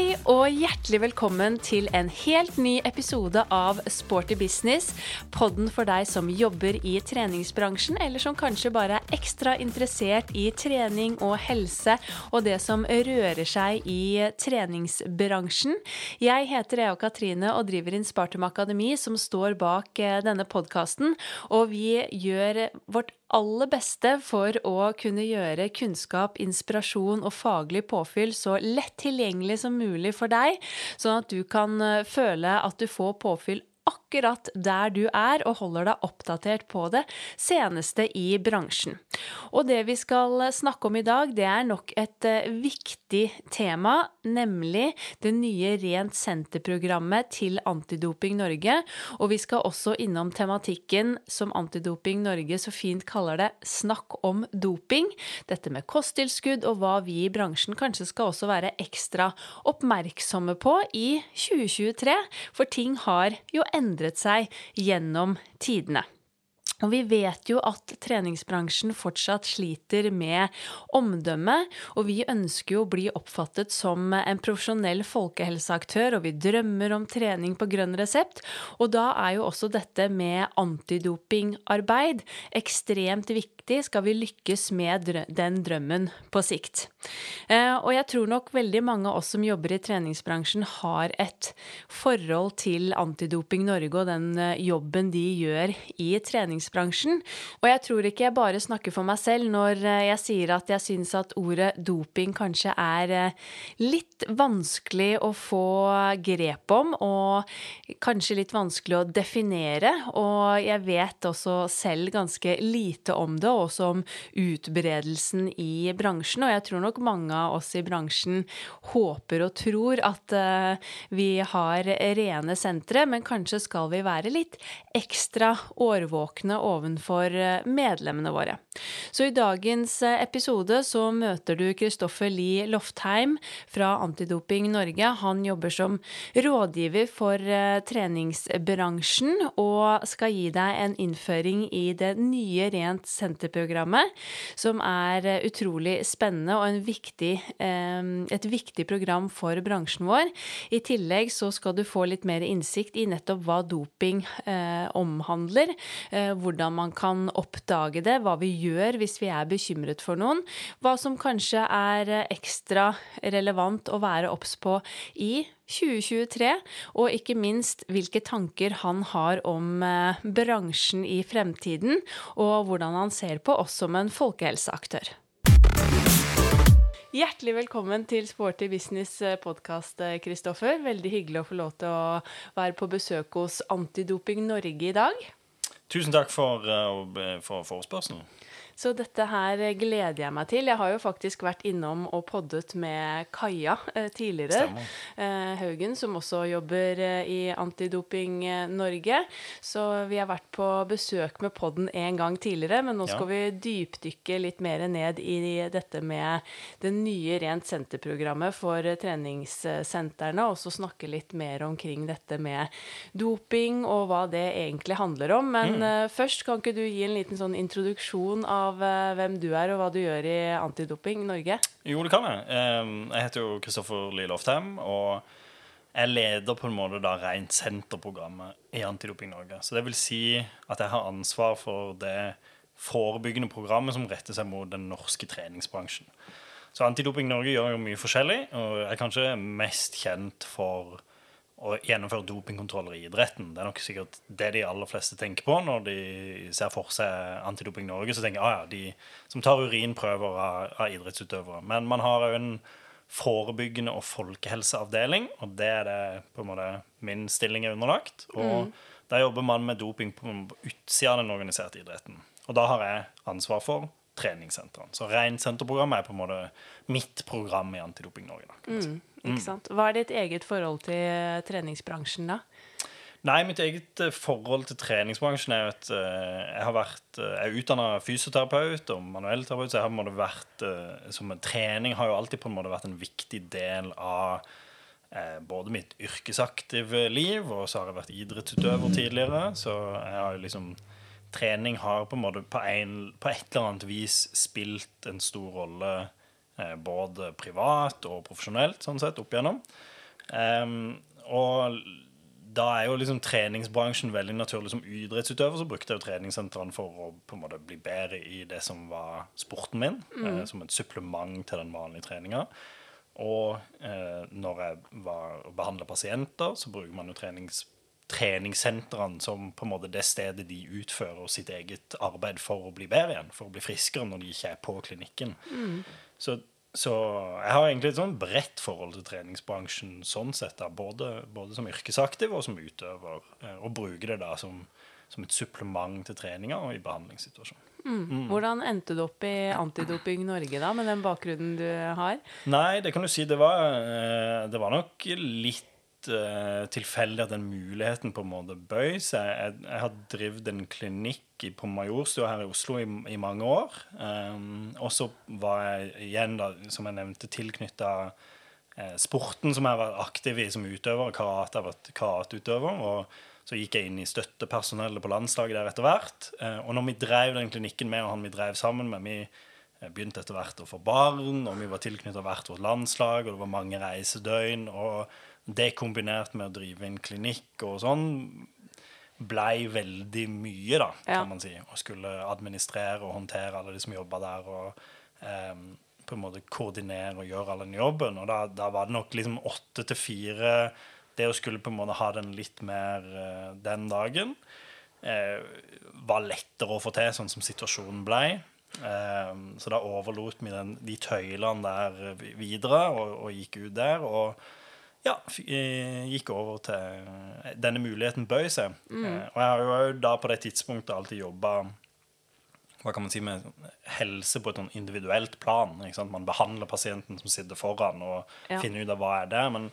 Hei og hjertelig velkommen til en helt ny episode av Sporty business. Podden for deg som jobber i treningsbransjen, eller som kanskje bare er ekstra interessert i trening og helse og det som rører seg i treningsbransjen. Jeg heter Ea Katrine og driver Inspartum Akademi, som står bak eh, denne podkasten. Og vi gjør vårt aller beste for å kunne gjøre kunnskap, inspirasjon og faglig påfyll så lett tilgjengelig som mulig for deg, sånn at du kan eh, føle at du får påfyll akkurat der du er, og holder deg oppdatert på det seneste i bransjen. Og det vi skal snakke om i dag, det er nok et uh, viktig tema, nemlig det nye Rent senter-programmet til Antidoping Norge. Og vi skal også innom tematikken som Antidoping Norge så fint kaller det snakk om doping. Dette med kosttilskudd og hva vi i bransjen kanskje skal også være ekstra oppmerksomme på i 2023, for ting har jo endret seg gjennom tidene. Og vi vet jo at treningsbransjen fortsatt sliter med omdømme, og vi ønsker jo å bli oppfattet som en profesjonell folkehelseaktør, og vi drømmer om trening på grønn resept. Og da er jo også dette med antidopingarbeid ekstremt viktig skal vi lykkes med den drømmen på sikt. Eh, og jeg tror nok veldig mange av oss som jobber i treningsbransjen, har et forhold til Antidoping Norge og den eh, jobben de gjør i treningsbransjen. Og jeg tror ikke jeg bare snakker for meg selv når eh, jeg sier at jeg syns at ordet doping kanskje er litt vanskelig å få grep om, og kanskje litt vanskelig å definere. Og jeg vet også selv ganske lite om det også om utbredelsen i bransjen. Og jeg tror nok mange av oss i bransjen håper og tror at uh, vi har rene sentre, men kanskje skal vi være litt ekstra årvåkne ovenfor eh, medlemmene våre. Så i dagens eh, episode så møter du Kristoffer Lie Loftheim fra Antidoping Norge. Han jobber som rådgiver for uh, treningsbransjen og skal gi deg en innføring i det nye Rent senter Senterprogrammet, som er eh, utrolig spennende og viktig, eh, et viktig program for bransjen vår. I tillegg så skal du få litt mer innsikt i nettopp hva doping eh, omhandler. Hvordan man kan oppdage det, hva vi gjør hvis vi er bekymret for noen. Hva som kanskje er ekstra relevant å være obs på i 2023, og ikke minst hvilke tanker han har om eh, bransjen i fremtiden, og hvordan han ser på oss som en folkehelseaktør. Hjertelig velkommen til Sporty business eh, podkast, Kristoffer. Veldig hyggelig å få lov til å være på besøk hos Antidoping Norge i dag. Tusen takk for, uh, for forespørselen. Så dette her gleder jeg meg til. Jeg har jo faktisk vært innom og poddet med Kaja eh, tidligere. Eh, Haugen, som også jobber eh, i Antidoping eh, Norge. Så vi har vært på besøk med podden en gang tidligere, men nå skal ja. vi dypdykke litt mer ned i dette med det nye Rent senter-programmet for treningssentrene, og så snakke litt mer omkring dette med doping og hva det egentlig handler om. Men mm. uh, først, kan ikke du gi en liten sånn introduksjon av av uh, hvem du er, og hva du gjør i Antidoping Norge? Jo, det kan jeg. Jeg heter jo Kristoffer Lie Loftheim, og jeg leder på en måte da rent senterprogrammet i Antidoping Norge. Så det vil si at jeg har ansvar for det forebyggende programmet som retter seg mot den norske treningsbransjen. Så Antidoping Norge gjør jo mye forskjellig, og er kanskje mest kjent for å gjennomføre dopingkontroller i idretten. Det er nok sikkert det de aller fleste tenker på når de ser for seg Antidoping Norge. Så tenker jeg, ah, ja, de som tar urinprøver av, av idrettsutøvere. Men man har òg en forebyggende og folkehelseavdeling, og det er det på en måte min stilling er underlagt. Og mm. der jobber man med doping på utsida av den organiserte idretten. Og da har jeg ansvar for treningssentrene. Så Rent senterprogrammet er på en måte mitt program i Antidoping Norge. Da, mm. Ikke mm. sant? Hva er ditt eget forhold til eh, treningsbransjen, da? Nei, mitt eget eh, forhold til treningsbransjen er at uh, jeg har vært Jeg er utdanna fysioterapeut og manuellterapeut, så jeg har på en måte vært som en trening har jo alltid på en måte vært en viktig del av både mitt yrkesaktive liv, og så har jeg vært idrettsutøver tidligere. Så jeg har liksom Trening har på en måte på, en, på et eller annet vis spilt en stor rolle eh, både privat og profesjonelt, sånn sett, opp igjennom. Um, og da er jo liksom treningsbransjen veldig naturlig. Som idrettsutøver så brukte jeg jo treningssentrene for å på en måte bli bedre i det som var sporten min, eh, som et supplement til den vanlige treninga. Og eh, når jeg var behandla pasienter, så bruker man jo trenings, treningssentrene som på en måte det stedet de utfører sitt eget arbeid for å bli bedre igjen, for å bli friskere når de ikke er på klinikken. Så, så jeg har egentlig et sånn bredt forhold til treningsbransjen sånn sett, både, både som yrkesaktiv og som utøver, eh, og bruker det da som, som et supplement til treninga og i behandlingssituasjonen. Hvordan endte du opp i Antidoping Norge, da, med den bakgrunnen du har? Nei, det kan du si. Det var, eh, det var nok litt eh, tilfeldig at den muligheten på en måte bøy seg. Jeg, jeg har drevet en klinikk på Majorstua her i Oslo i, i mange år. Um, og så var jeg igjen, da, som jeg nevnte, tilknytta uh, sporten som jeg var aktiv i som utøver. Karate, jeg vært karateutøver. Og så gikk jeg inn i støttepersonellet på landslaget der etter hvert. Uh, og når vi drev den klinikken med, og han vi drev sammen med, vi eh, begynte etter hvert å få barn, og vi var tilknyttet hvert vårt landslag, og det var mange reisedøgn. Og det kombinert med å drive en klinikk og sånn, blei veldig mye, da, Ja. kan man si. Og skulle administrere og håndtere alle de som jobba der, og em, på en måte koordinere og gjøre all den jobben. Og da, da var det nok liksom åtte til fire Det å skulle på en måte ha den litt mer eh, den dagen, eh, var lettere å få til, sånn som situasjonen blei. Em, så da overlot vi den, de tøylene der videre, og, og gikk ut der. og ja, eh, gikk over til Denne muligheten bøy seg. Mm. og jeg har jo da på det tidspunktet alltid jobba hva kan man si, med helse på et sånn individuelt plan. Man behandler pasienten som sitter foran, og Ja. finner ut av hva er det. Men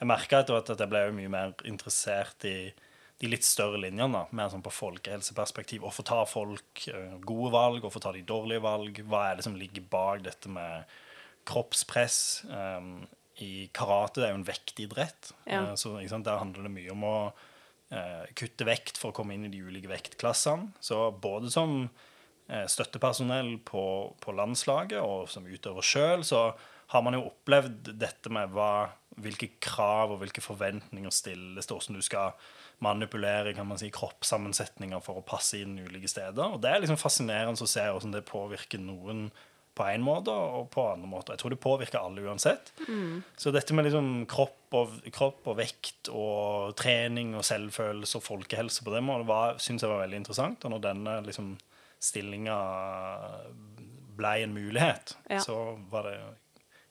jeg merka etter hvert at jeg ble jo mye mer interessert i de litt større linjene. da, Mer sånn på folkehelseperspektiv. Hvorfor tar folk eh, gode valg, hvorfor tar de dårlige valg? Hva er det som ligger bak dette med kroppspress? Um, I karate det er jo en vektidrett, Ja. eh, så der handler det mye om å eh, kutte vekt for å komme inn i de ulike vektklassene. Så både som eh, støttepersonell på, på landslaget og som utøver sjøl, så har man jo opplevd dette med hva, hvilke krav og hvilke forventninger stilles til hvordan du skal manipulere kan man si, kroppssammensetninger for å passe inn ulike steder. Og det er liksom fascinerende å se hvordan det påvirker noen på én måte og på andre måter. Jeg tror det påvirker alle uansett. Så dette med liksom kropp og, kropp og vekt og trening og selvfølelse og folkehelse på det måten syns jeg var veldig interessant. Og når denne liksom, stillinga ble en mulighet, Ja. så var det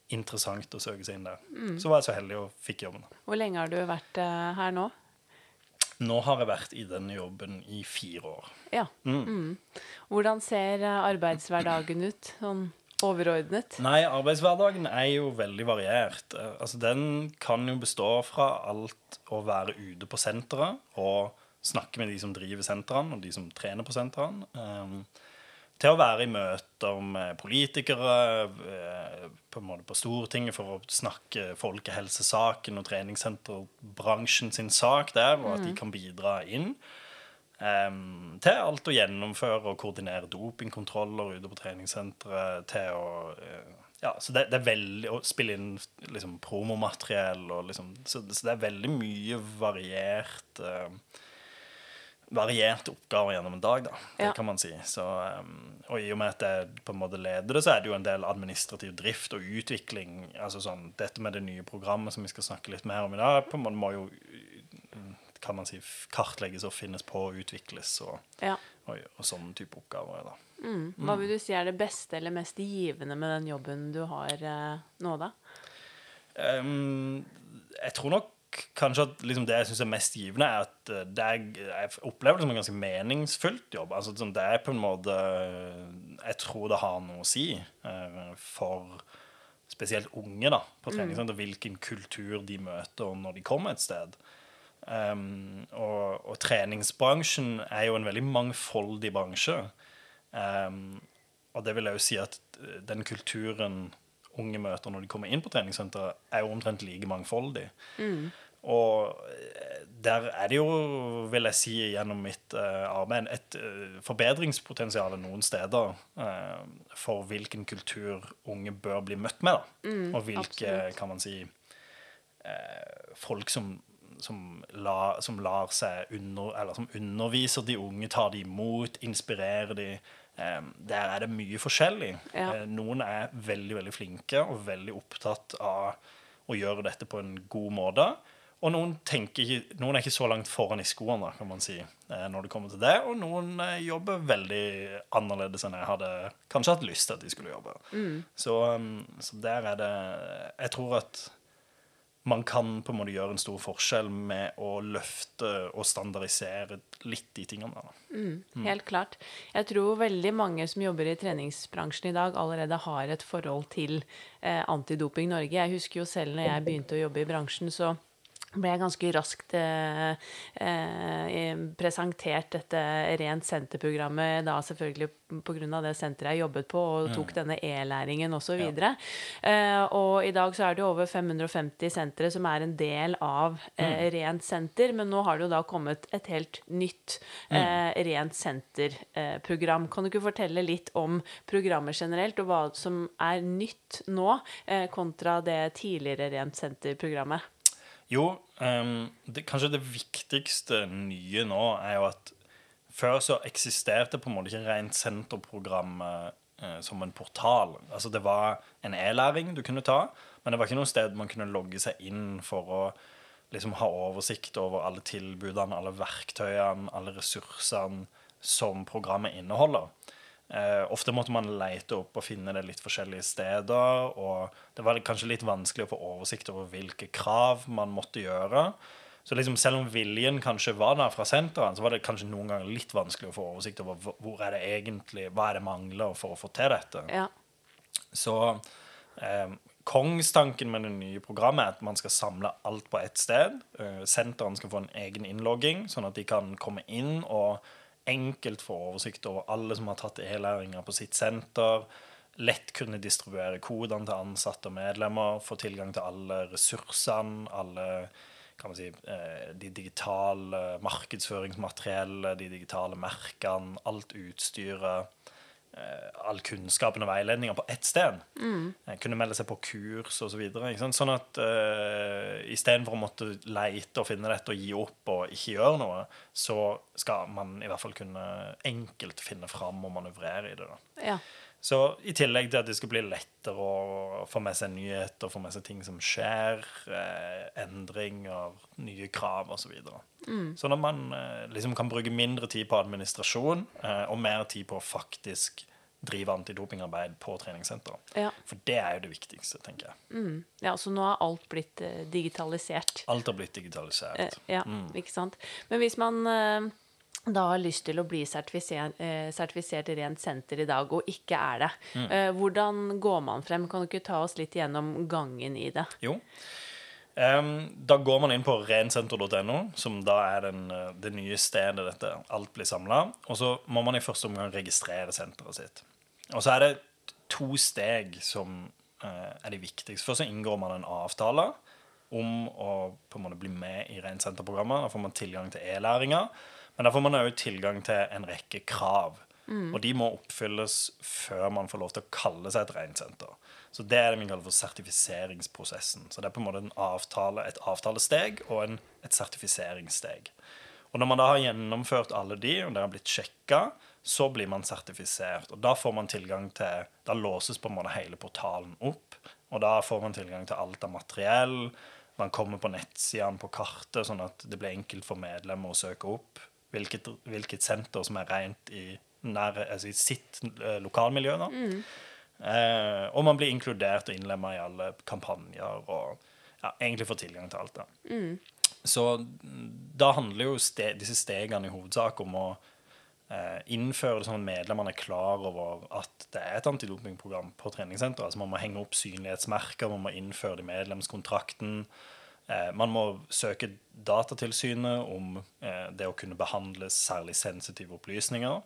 interessant å søke seg inn der. Så var jeg så heldig og fikk jobben. Hvor lenge har du vært uh, her nå? Nå har jeg vært i denne jobben i fire år. Ja. Mm. Hvordan ser eh, arbeidshverdagen ut, sånn overordnet? Nei, arbeidshverdagen er jo veldig variert. Altså, den kan jo bestå fra alt å være ute på senteret og snakke med de som driver sentrene, og de som trener på sentrene. Um, til å være i møter med politikere eh, på på Stortinget for å snakke folkehelsesaken og treningssenterbransjen sin sak der, og at de kan bidra inn. Em, til alt å gjennomføre og koordinere dopingkontroller ute på treningssenteret, til å Uh, ja, så det, det er veldig Å spille inn liksom, promomateriell og liksom så, så det er veldig mye variert uh, Varierte oppgaver gjennom en dag, da. Det Ja. kan man si. Så, um, og i og med at jeg på en måte leder det, så er det jo en del administrativ drift og utvikling. altså sånn, Dette med det nye programmet som vi skal snakke litt mer om i dag, på en måte må jo kan man si, kartlegges og finnes på og utvikles og, Ja. og, og sånne type oppgaver. Mm. Hva vil du si er det beste eller mest givende med den jobben du har eh, nå, da? Um, jeg tror nok kanskje at liksom det jeg syns er mest givende, er at eh, det er, jeg opplever det som en ganske meningsfullt jobb. Altså, sånn, det er på en måte Jeg tror det har noe å si uh, for spesielt unge da, på treningssenter, hvilken kultur de møter når de kommer et sted. Ehm, og, og treningsbransjen er jo en veldig mangfoldig bransje. Um, og det vil jeg jo si at eh, den kulturen unge møter når de kommer inn på treningssenteret, er jo omtrent like mangfoldig. Og eh, der er det jo, vil jeg si gjennom mitt uh, arbeid, et uh, forbedringspotensial noen steder uh, for hvilken kultur unge bør bli møtt med. da. Mm, og hvilke, absolutt. kan man si, folk som, som, la, som lar seg under, eller som underviser de unge, tar de imot, inspirerer de. der er det mye forskjellig. Ja. noen er veldig, veldig flinke og veldig opptatt av å gjøre dette på en god måte. Og noen, ikke, noen er ikke så langt foran i skoene, kan man si, eh, når det kommer til det. Og noen eh, jobber veldig annerledes enn jeg hadde kanskje hatt lyst til at de skulle jobbe. Så, um, så der er det Jeg tror at man kan på en måte gjøre en stor forskjell med å løfte og standardisere litt de tingene. Mm, Helt klart. Jeg tror veldig mange som jobber i treningsbransjen i dag, allerede har et forhold til eh, Antidoping Norge. Jeg husker jo selv når jeg begynte å jobbe i bransjen, så ble jeg ganske raskt eh, eh, presentert dette Rent senter-programmet, da selvfølgelig pga. det senteret jeg jobbet på, og tok denne e-læringen osv. Ja. Eh, og i dag så er det over 550 sentre som er en del av eh, Rent senter, men nå har det jo da kommet et helt nytt eh, Rent senter-program. kan du ikke fortelle litt om programmet generelt, og hva som er nytt nå, eh, kontra det tidligere Rent senter-programmet? Jo, um, det, kanskje det viktigste nye nå er jo at før så eksisterte på en måte ikke rent senterprogram eh, som en portal. Altså det var en e-læring du kunne ta, men det var ikke noe sted man kunne logge seg inn for å liksom ha oversikt over alle tilbudene, alle verktøyene, alle ressursene som programmet inneholder. Eh, ofte måtte man lete opp og finne det litt forskjellige steder, og det var kanskje litt vanskelig å få oversikt over hvilke krav man måtte gjøre. Så liksom selv om viljen kanskje var der fra senteret, så var det kanskje noen ganger litt vanskelig å få oversikt over hvor- er det egentlig, hva er det mangler for å få til dette. Ja. Så eh, kongstanken med det nye programmet er at man skal samle alt på ett sted. Eh, Senteren skal få en egen innlogging, sånn at de kan komme inn og enkelt få oversikt over alle som har tatt e-læringer på sitt senter. Lett kunne distribuere kodene til ansatte og medlemmer. Få tilgang til alle ressursene, alle kan man si, eh, de digitale markedsføringsmateriellet, de digitale merkene, alt utstyret all kunnskapen og veiledninga på ett sted. Mm. Kunne melde seg på kurs osv. Så sånn at uh, istedenfor å måtte leite og finne dette og gi opp og ikke gjøre noe, så skal man i hvert fall kunne enkelt finne fram og manøvrere i det. da. ja. Så i tillegg til at det skal bli lettere å få med seg nyheter, få med seg ting som skjer, eh, endringer, nye krav osv. Så videre. Sånn at man eh, liksom kan bruke mindre tid på administrasjon eh, og mer tid på å faktisk drive antidopingarbeid på treningssenteret. Ja. For det er jo det viktigste, tenker jeg. ja, så nå har alt blitt eh, digitalisert. Alt har blitt digitalisert. Eh, ja, ikke sant. Men hvis man eh, da har lyst til å bli sertifisert, eh, sertifisert Rent senter i dag, og ikke er det, Mm. hvordan går man frem? Kan du ikke ta oss litt gjennom gangen i det? Jo. Um, da går man inn på rensenter.no, som da er den, eh, det nye stedet dette alt blir samla. Og så må man i første omgang registrere senteret sitt. Og så er det to steg som uh, er de viktigste. Først så inngår man en avtale om å på en måte bli med i rensenterprogrammet. Da får man tilgang til e-læringer. Men da får man òg tilgang til en rekke krav. Og de må oppfylles før man får lov til å kalle seg et reinsenter. Så det er det vi kaller for sertifiseringsprosessen. Så det er på en måte en avtale, et avtalesteg og en, et sertifiseringssteg. Og når man da har gjennomført alle de, og det har blitt sjekka, så blir man sertifisert. Og da får man tilgang til Da låses på en måte hele portalen opp. Og da får man tilgang til alt av materiell. Man kommer på nettsidene på kartet, sånn at det blir enkelt for medlemmer å søke opp hvilket, hvilket senter som er rent i, nær, altså i sitt eh, lokalmiljø. da. Eh, og man blir inkludert og innlemma i alle kampanjer og ja, egentlig får tilgang til alt. da. Så mm, da handler jo ste disse stegene i hovedsak om å eh, innføre det sånn at medlemmene er klar over at det er et antidopingprogram på treningssenteret. Altså man må henge opp synlighetsmerker, man må innføre det i medlemskontrakten. Eh, man må søke Datatilsynet om eh, det å kunne behandle særlig sensitive opplysninger.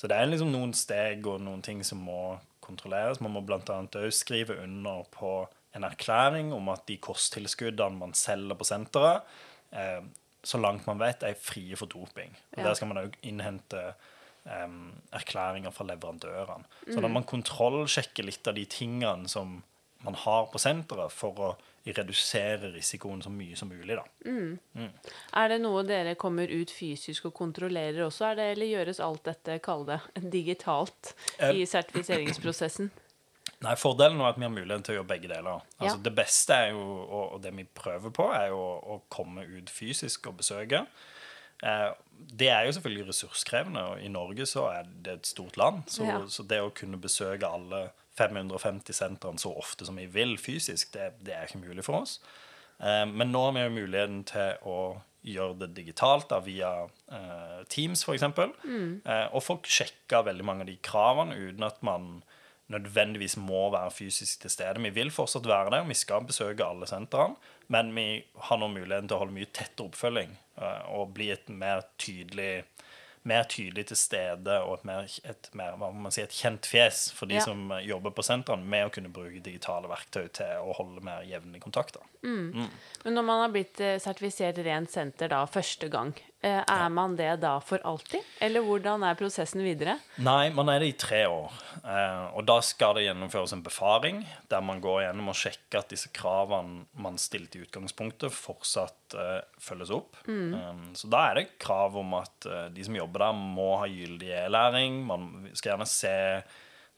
Så det er liksom noen steg og noen ting som må kontrolleres. Man må bl.a. òg skrive under på en erklæring om at de kosttilskuddene man selger på senteret, eh, så langt man vet, er frie for doping. Og Ja. Der skal man òg innhente um, erklæringer fra leverandørene. Så Mm. da man kontrollsjekker litt av de tingene som man har på senteret, for å redusere risikoen så mye som mulig. da. Er det noe dere kommer ut fysisk og kontrollerer også, er det, eller gjøres alt dette, kall det, digitalt Eh. i sertifiseringsprosessen? Nei, Fordelen er at vi har muligheten til å gjøre begge deler. Altså, Ja. Det beste er jo, og, det vi prøver på, er jo å, å komme ut fysisk og besøke. Eh, det er jo selvfølgelig ressurskrevende, og i Norge så er det et stort land. Så, Ja. så det å kunne besøke alle 550 sentrene så ofte som vi vil fysisk, det, det er ikke mulig for oss. Eh, men nå har vi jo muligheten til å gjøre det digitalt da, via eh, Teams, f.eks. Mm. Eh, og folk sjekker veldig mange av de kravene uten at man nødvendigvis må være fysisk til stede. Vi vil fortsatt være der, vi skal besøke alle sentrene, men vi har nå muligheten til å holde mye tettere oppfølging eh, og bli et mer tydelig mer tydelig til stede og et mer, et mer hva må man si, et kjent fjes for de Ja. som eh, jobber på sentrene, med å kunne bruke digitale verktøy til å holde mer jevnlig kontakt. Mm. Men når man har blitt eh, sertifisert rent senter da første gang, er man det da for alltid? Eller hvordan er prosessen videre? Nei, man er det i tre år. Eh, og da skal det gjennomføres en befaring, der man går gjennom og sjekker at disse kravene man stilte i utgangspunktet, fortsatt eh, følges opp. Mm. så da er det krav om at eh, de som jobber der, må ha gyldig e-læring. Man skal gjerne se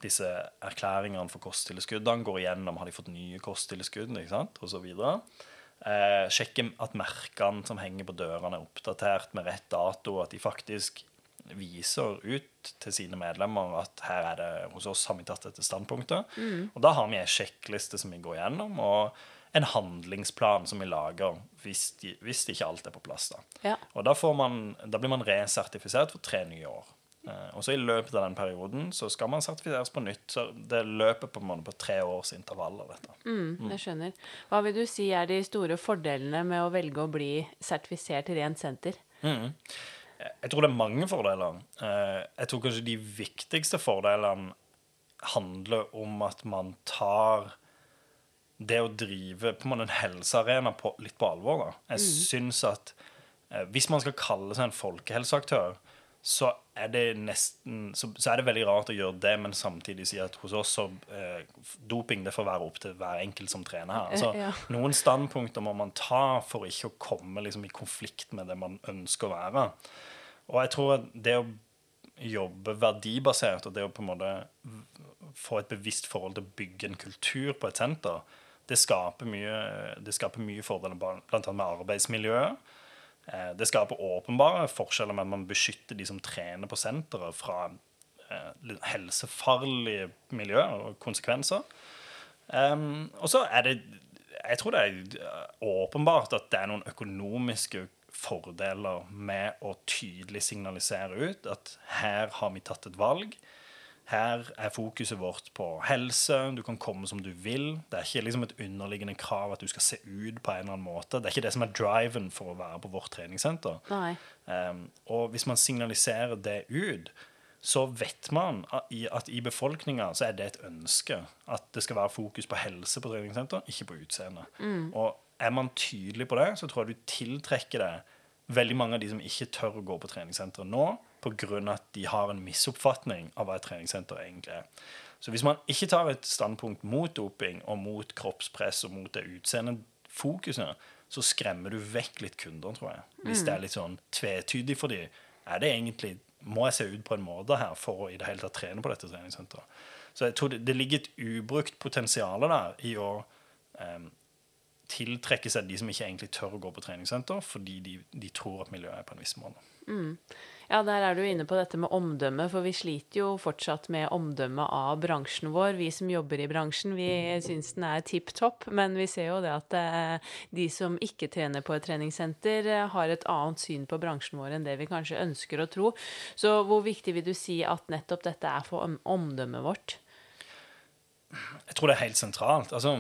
disse erklæringene for kosttilskuddene, går igjennom har de fått nye kosttilskudd, ikke sant, og så. Eh, sjekke at merkene som henger på dørene, er oppdatert med rett dato, at de faktisk viser ut til sine medlemmer at her er det hos oss har vi tatt dette standpunktet. Og da har vi en sjekkliste som vi går gjennom, og en handlingsplan som vi lager hvis, de, hvis ikke alt er på plass. Da. Ja. Og da, får man, da blir man resertifisert for tre nye år. Eh, og så i løpet av den perioden så skal man sertifiseres på nytt. Så det løper på en måte på tre års intervaller, dette. Mm, jeg skjønner. Hva vil du si er de store fordelene med å velge å bli sertifisert rent senter? Jeg tror det er mange fordeler. Eh, Jeg tror kanskje de viktigste fordelene handler om at man tar det å drive på en helsearena på, litt på alvor. Da. Jeg syns at eh, hvis man skal kalle seg en folkehelseaktør, så er det nesten så, så er det veldig rart å gjøre det, men samtidig si at hos oss så eh, doping det får være opp til hver enkelt som trener her. Altså, Ja. Noen standpunkter må man ta for ikke å komme liksom, i konflikt med det man ønsker å være. Og jeg tror at det å jobbe verdibasert og det å på en måte få et bevisst forhold til å bygge en kultur på et senter, det skaper mye, det skaper mye fordeler bl.a. med arbeidsmiljøet. Eh, Det skaper åpenbare forskjeller med at man beskytter de som trener på senteret fra eh, helsefarlige miljøer og konsekvenser. Um, og så er det Jeg tror det er eh, åpenbart at det er noen økonomiske fordeler med å tydelig signalisere ut at her har vi tatt et valg. Her er fokuset vårt på helse. Du kan komme som du vil. Det er ikke liksom et underliggende krav at du skal se ut på en eller annen måte. Det er ikke det som er driven for å være på vårt treningssenter. Um, og hvis man signaliserer det ut, så vet man at i, at i befolkninga så er det et ønske at det skal være fokus på helse på treningssenter, ikke på utseende. Og er man tydelig på det, så tror jeg du tiltrekker deg veldig mange av de som ikke tør å gå på treningssenteret nå, pga. at de har en misoppfatning av hva et treningssenter egentlig er. Så hvis man ikke tar et standpunkt mot doping og mot kroppspress og mot det utseendefokuset, så skremmer du vekk litt kunder, tror jeg. Hvis det er litt sånn tvetydig for dem. Er det egentlig Må jeg se ut på en måte her for å i det hele tatt trene på dette treningssenteret? Så jeg tror det, det ligger et ubrukt potensial der i å em, tiltrekke seg de som ikke egentlig tør å gå på treningssenter, fordi de, de tror at miljøet er på en viss måte. Ja, der er du inne på dette med omdømme, for vi sliter jo fortsatt med omdømmet av bransjen vår. Vi som jobber i bransjen, vi syns den er tipp topp, men vi ser jo det at eh, de som ikke trener på et treningssenter, eh, har et annet syn på bransjen vår enn det vi kanskje ønsker å tro. Så hvor viktig vil du si at nettopp dette er for om- omdømmet vårt? Jeg tror det er helt sentralt. Altså,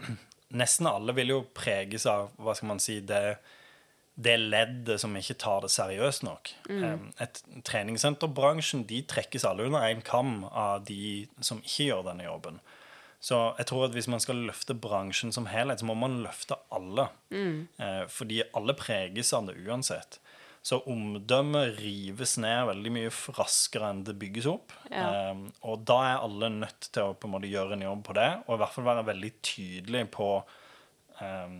nesten alle vil jo preges av hva skal man si, det, det leddet som ikke tar det seriøst nok. Mm. et treningssenterbransjen de trekkes alle under én kam av de som ikke gjør denne jobben. Så jeg tror at hvis man skal løfte bransjen som helhet, så må man løfte alle. Mm. fordi alle preges av det uansett. Så omdømmet rives ned veldig mye raskere enn det bygges opp. Ja. Eh, og da er alle nødt til å på en måte gjøre en jobb på det, og i hvert fall være veldig tydelig på eh,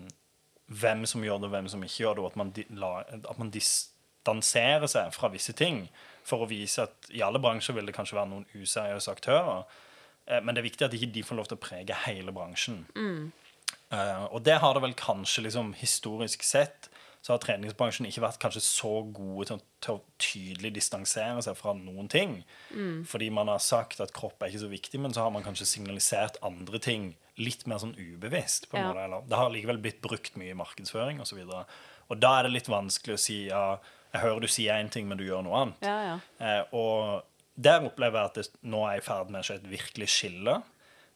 hvem som gjør det, og hvem som ikke gjør det, og at man, la, at man distanserer seg fra visse ting for å vise at i alle bransjer vil det kanskje være noen useriøse aktører. Eh, Men det er viktig at ikke de får lov til å prege hele bransjen. Eh, og det har det vel kanskje liksom historisk sett så har treningsbransjen ikke vært kanskje så gode til, til å tydelig distansere seg fra noen ting. Fordi man har sagt at kropp er ikke så viktig, men så har man kanskje signalisert andre ting litt mer sånn ubevisst. på en Ja. måte, eller Det har likevel blitt brukt mye i markedsføring osv. Og, så og da er det litt vanskelig å si ja, jeg hører du sier én ting, men du gjør noe annet. Ja, ja. Eh, og der opplever jeg at det nå er i ferd med å skje et virkelig skille.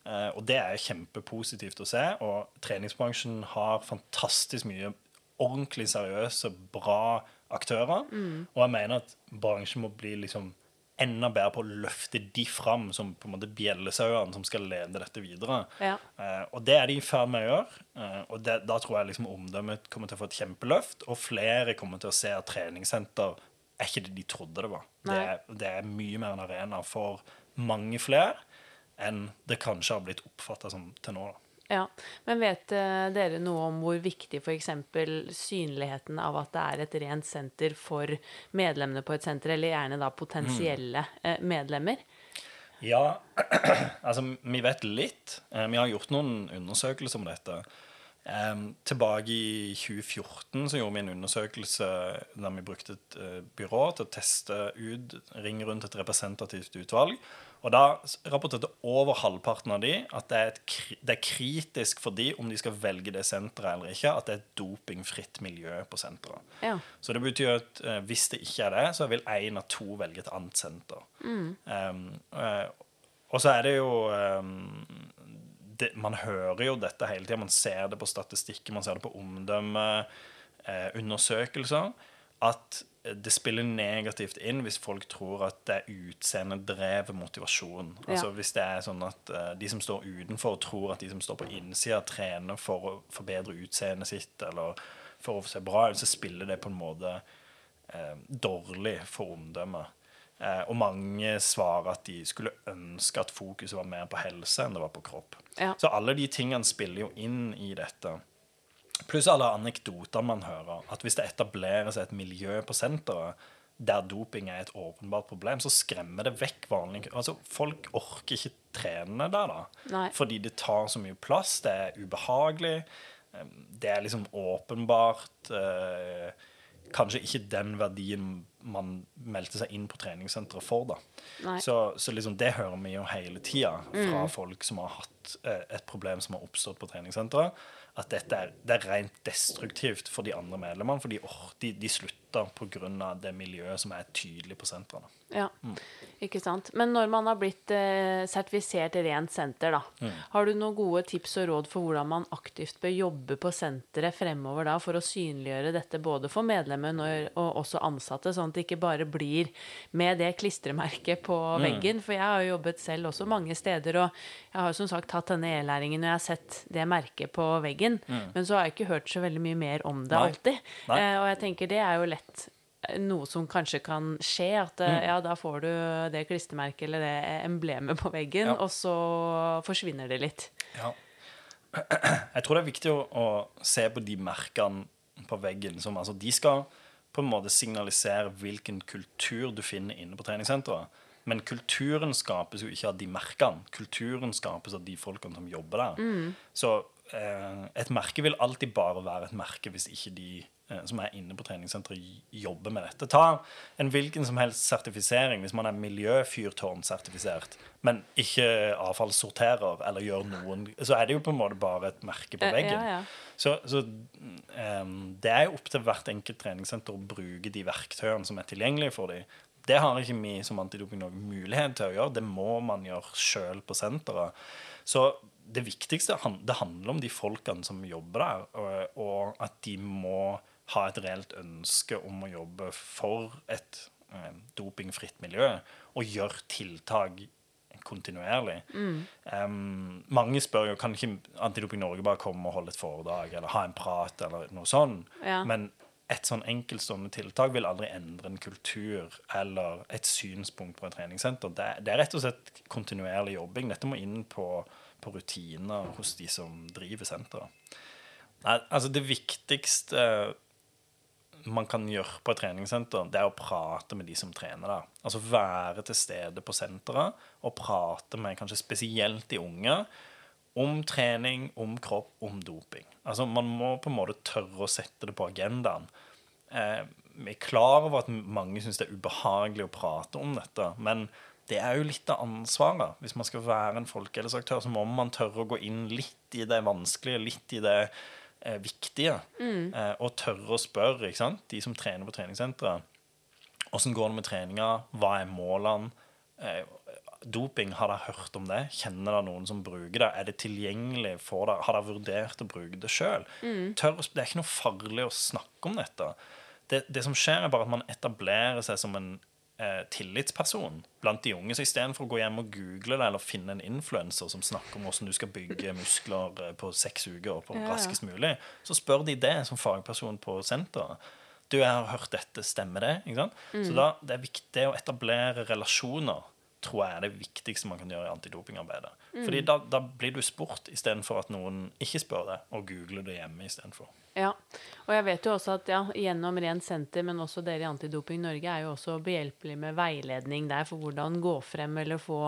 Eh, og det er kjempepositivt å se. Og treningsbransjen har fantastisk mye ordentlig seriøse, bra aktører. Og jeg mener at bransjen må bli liksom enda bedre på å løfte de fram som på en måte bjellesauene som skal lede dette videre. Ja. Eh, og det er de i ferd med å gjøre. Eh, og det, da tror jeg liksom omdømmet kommer til å få et kjempeløft, og flere kommer til å se at treningssenter er ikke det de trodde det var. Det er, det er mye mer en arena for mange flere enn det kanskje har blitt oppfatta som til nå. da. Ja, Men vet eh, dere noe om hvor viktig f.eks. synligheten av at det er et rent senter for medlemmene på et senter, eller gjerne da potensielle mm. medlemmer? Ja, altså vi vet litt. Eh, Vi har gjort noen undersøkelser om dette. Eh, tilbake i 2014 så gjorde vi en undersøkelse der vi brukte et eh, byrå til å teste ut, ringe rundt et representativt utvalg. Og da rapporterte over halvparten av de at det er, et, det er kritisk for de om de skal velge det senteret eller ikke, at det er et dopingfritt miljø på senteret. Ja. Så det betyr at eh, hvis det ikke er det, så vil én av to velge et annet senter. Um, eh, og så er det jo um, det, Man hører jo dette hele tida. Man ser det på statistikken, man ser det på omdømmeundersøkelser. Eh, undersøkelser, at det spiller negativt inn hvis folk tror at det er utseendedrevet motivasjon. Altså Hvis det er sånn at uh, de som står utenfor, tror at de som står på innsida, trener for å forbedre utseendet sitt eller for å se bra ut, så spiller det på en måte uh, dårlig for omdømmet. Uh, og mange svarer at de skulle ønske at fokuset var mer på helse enn det var på kropp. Ja. Så alle de tingene spiller jo inn i dette. Pluss alle anekdoter man hører. At hvis det etablerer seg et miljø på senteret der doping er et åpenbart problem, så skremmer det vekk vanlige Altså, Folk orker ikke trene der, da. Nei. Fordi det tar så mye plass. Det er ubehagelig. eh, Det er liksom åpenbart eh, kanskje ikke den verdien man meldte seg inn på treningssenteret for. da. Så, så liksom det hører vi jo hele tida fra folk som har hatt eh, et problem som har oppstått på treningssenteret. At dette er, det er rent destruktivt for de andre medlemmene. For de, or- de, de slutter pga. det miljøet som er tydelig på sentrene. Ja, ikke sant. Men når man har blitt eh, sertifisert rent senter, da, Mm. har du noen gode tips og råd for hvordan man aktivt bør jobbe på senteret fremover da, for å synliggjøre dette både for medlemmer når, og også ansatte, sånn at det ikke bare blir med det klistremerket på Mm. veggen? For jeg har jo jobbet selv også mange steder, og jeg har som sagt tatt denne e-læringen og jeg har sett det merket på veggen, men så har jeg ikke hørt så veldig mye mer om det Mm. Nei. alltid. Nei. Eh, og jeg tenker det er jo lett eh, noe som kanskje kan skje, at Mm. eh, ja, da får du det klistremerket eller det emblemet på veggen, Ja. og så forsvinner det litt. Ja. Jeg tror det er viktig å, å se på de merkene på veggen som altså, De skal på en måte signalisere hvilken kultur du finner inne på treningssenteret. Men kulturen skapes jo ikke av de merkene. Kulturen skapes av de folkene som jobber der. Så eh, et merke vil alltid bare være et merke hvis ikke de som er inne på treningssenteret, jobber med dette. Ta en hvilken som helst sertifisering hvis man er miljøfyrtårnsertifisert, men ikke avfallssorterer eller gjør noen Så er det jo på en måte bare et merke på Eh, veggen. ja, ja. Så, så um, det er jo opp til hvert enkelt treningssenter å bruke de verktøyene som er tilgjengelige for dem. Det har ikke vi som Antidoping noen mulighet til å gjøre. Det må man gjøre sjøl på senteret. Så det viktigste det handler om de folkene som jobber der, og, og at de må ha et reelt ønske om å jobbe for et eh, dopingfritt miljø, og gjøre tiltak kontinuerlig. Um, mange spør jo kan ikke Antidoping Norge bare komme og holde et foredrag eller ha en prat eller noe sånt. Ja. Men et sånn enkeltstående tiltak vil aldri endre en kultur eller et synspunkt på et treningssenter. Det, det er rett og slett kontinuerlig jobbing. Dette må inn på, på rutiner hos de som driver senteret. Altså det viktigste man kan gjøre på et treningssenter, det er å prate med de som trener der. Altså være til stede på senteret og prate med kanskje spesielt de unge om trening, om kropp, om doping. Altså Man må på en måte tørre å sette det på agendaen. Eh, vi er klar over at mange syns det er ubehagelig å prate om dette, men det er jo litt av ansvaret. Hvis man skal være en folkehelseaktør, så må man tørre å gå inn litt i det vanskelige, litt i det eh, viktige. Mm. og tørre å spørre ikke sant? de som trener på treningssenteret. Åssen går det med treninga? Hva er målene? Eh, doping, har dere hørt om det? Kjenner dere noen som bruker det? Er det tilgjengelig for dere? Har dere vurdert å bruke det sjøl? Det er ikke noe farlig å snakke om dette. Det, det som skjer, er bare at man etablerer seg som en eh, tillitsperson blant de unge. Så istedenfor å gå hjem og google det eller finne en influenser som snakker om hvordan du skal bygge muskler eh, på seks uker og på Ja, raskest mulig, så spør de det som fagperson på senteret. Du, jeg har hørt dette, stemmer det? Ikke sant? Så da, det er viktig å etablere relasjoner tror jeg er det viktigste man kan gjøre i antidopingarbeidet. Fordi da, da blir du spurt istedenfor at noen ikke spør det, og googler det hjemme istedenfor. Ja, og jeg vet jo også at ja, gjennom Rent senter, men også dere i Antidoping Norge, er jo også behjelpelig med veiledning der for hvordan gå frem eller få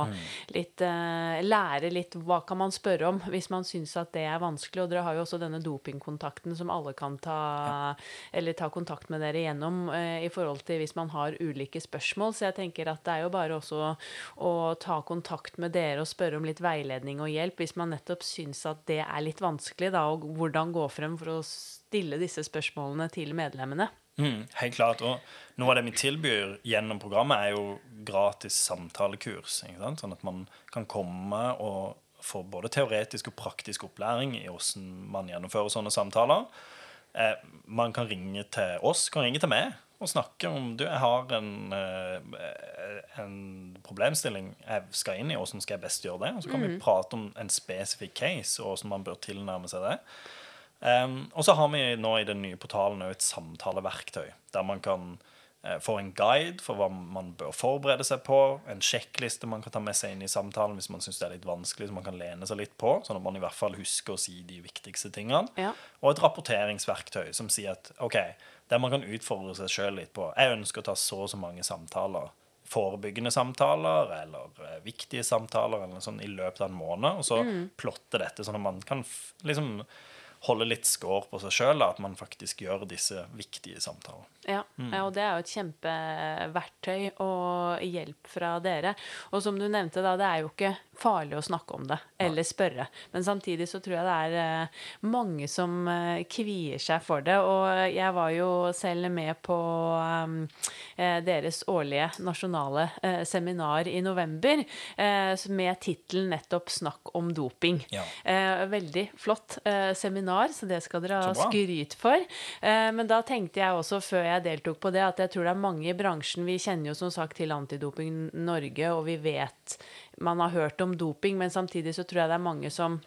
litt eh, Lære litt hva kan man spørre om hvis man syns at det er vanskelig. Og dere har jo også denne dopingkontakten som alle kan ta eller ta kontakt med dere gjennom eh, i forhold til hvis man har ulike spørsmål. Så jeg tenker at det er jo bare også å ta kontakt med dere og spørre om litt veiledning og hjelp hvis man nettopp syns at det er litt vanskelig, da, og hvordan gå frem for å stille disse spørsmålene til medlemmene. Mm, helt klart. Og noe av det vi tilbyr gjennom programmet, er jo gratis samtalekurs. Ikke sant? Sånn at man kan komme og få både teoretisk og praktisk opplæring i hvordan man gjennomfører sånne samtaler. Eh, man kan ringe til oss, kan ringe til meg og snakke om du, jeg har en, eh, en problemstilling jeg skal inn i, hvordan skal jeg best gjøre det? Og så kan vi prate om en spesifikk case, og hvordan man bør tilnærme seg det. Um, og så har vi nå i den nye portalen et samtaleverktøy, der man kan uh, få en guide for hva man bør forberede seg på, en sjekkliste man kan ta med seg inn i samtalen hvis man syns det er litt vanskelig, så man kan lene seg litt på, sånn at man i hvert fall husker å si de viktigste tingene. Ja. Og et rapporteringsverktøy som sier at OK, der man kan utfordre seg sjøl litt på Jeg ønsker å ta så og så mange samtaler. Forebyggende samtaler eller eh, viktige samtaler eller sånn i løpet av en måned. Og så plotte dette, sånn at man kan liksom holde litt score på seg sjøl. At man faktisk gjør disse viktige samtalene. Ja, mm. og det er jo et kjempeverktøy og hjelp fra dere. Og som du nevnte, da, det er jo ikke farlig å snakke om det eller spørre. Men samtidig så tror jeg det er eh, mange som eh, kvier seg for det. Og jeg var jo selv med på eh, deres årlige nasjonale seminar i november med tittelen nettopp 'Snakk om doping'. Ja. Veldig flott seminar, så det skal dere ha skryt for. Men da tenkte jeg også, før jeg deltok på det, at jeg tror det er mange i bransjen Vi kjenner jo som sagt til Antidoping Norge, og vi vet man har hørt om doping, men samtidig så tror jeg det er mange som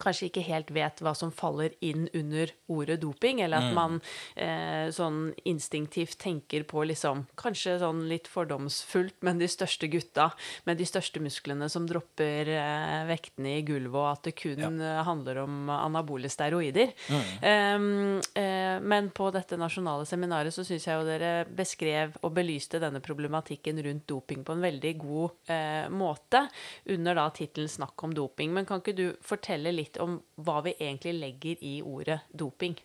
kanskje ikke helt vet hva som faller inn under ordet doping, eller at man eh, sånn instinktivt tenker på liksom Kanskje sånn litt fordomsfullt, men de største gutta med de største musklene som dropper eh, vektene i gulvet, og at det kun ja. handler om anabole steroider. Um, eh, men på dette nasjonale seminaret så syns jeg jo dere beskrev og belyste denne problematikken rundt doping på en veldig god eh, måte, under da tittelen 'Snakk om doping'. Men kan ikke du fortelle litt om hva vi egentlig legger i ordet doping?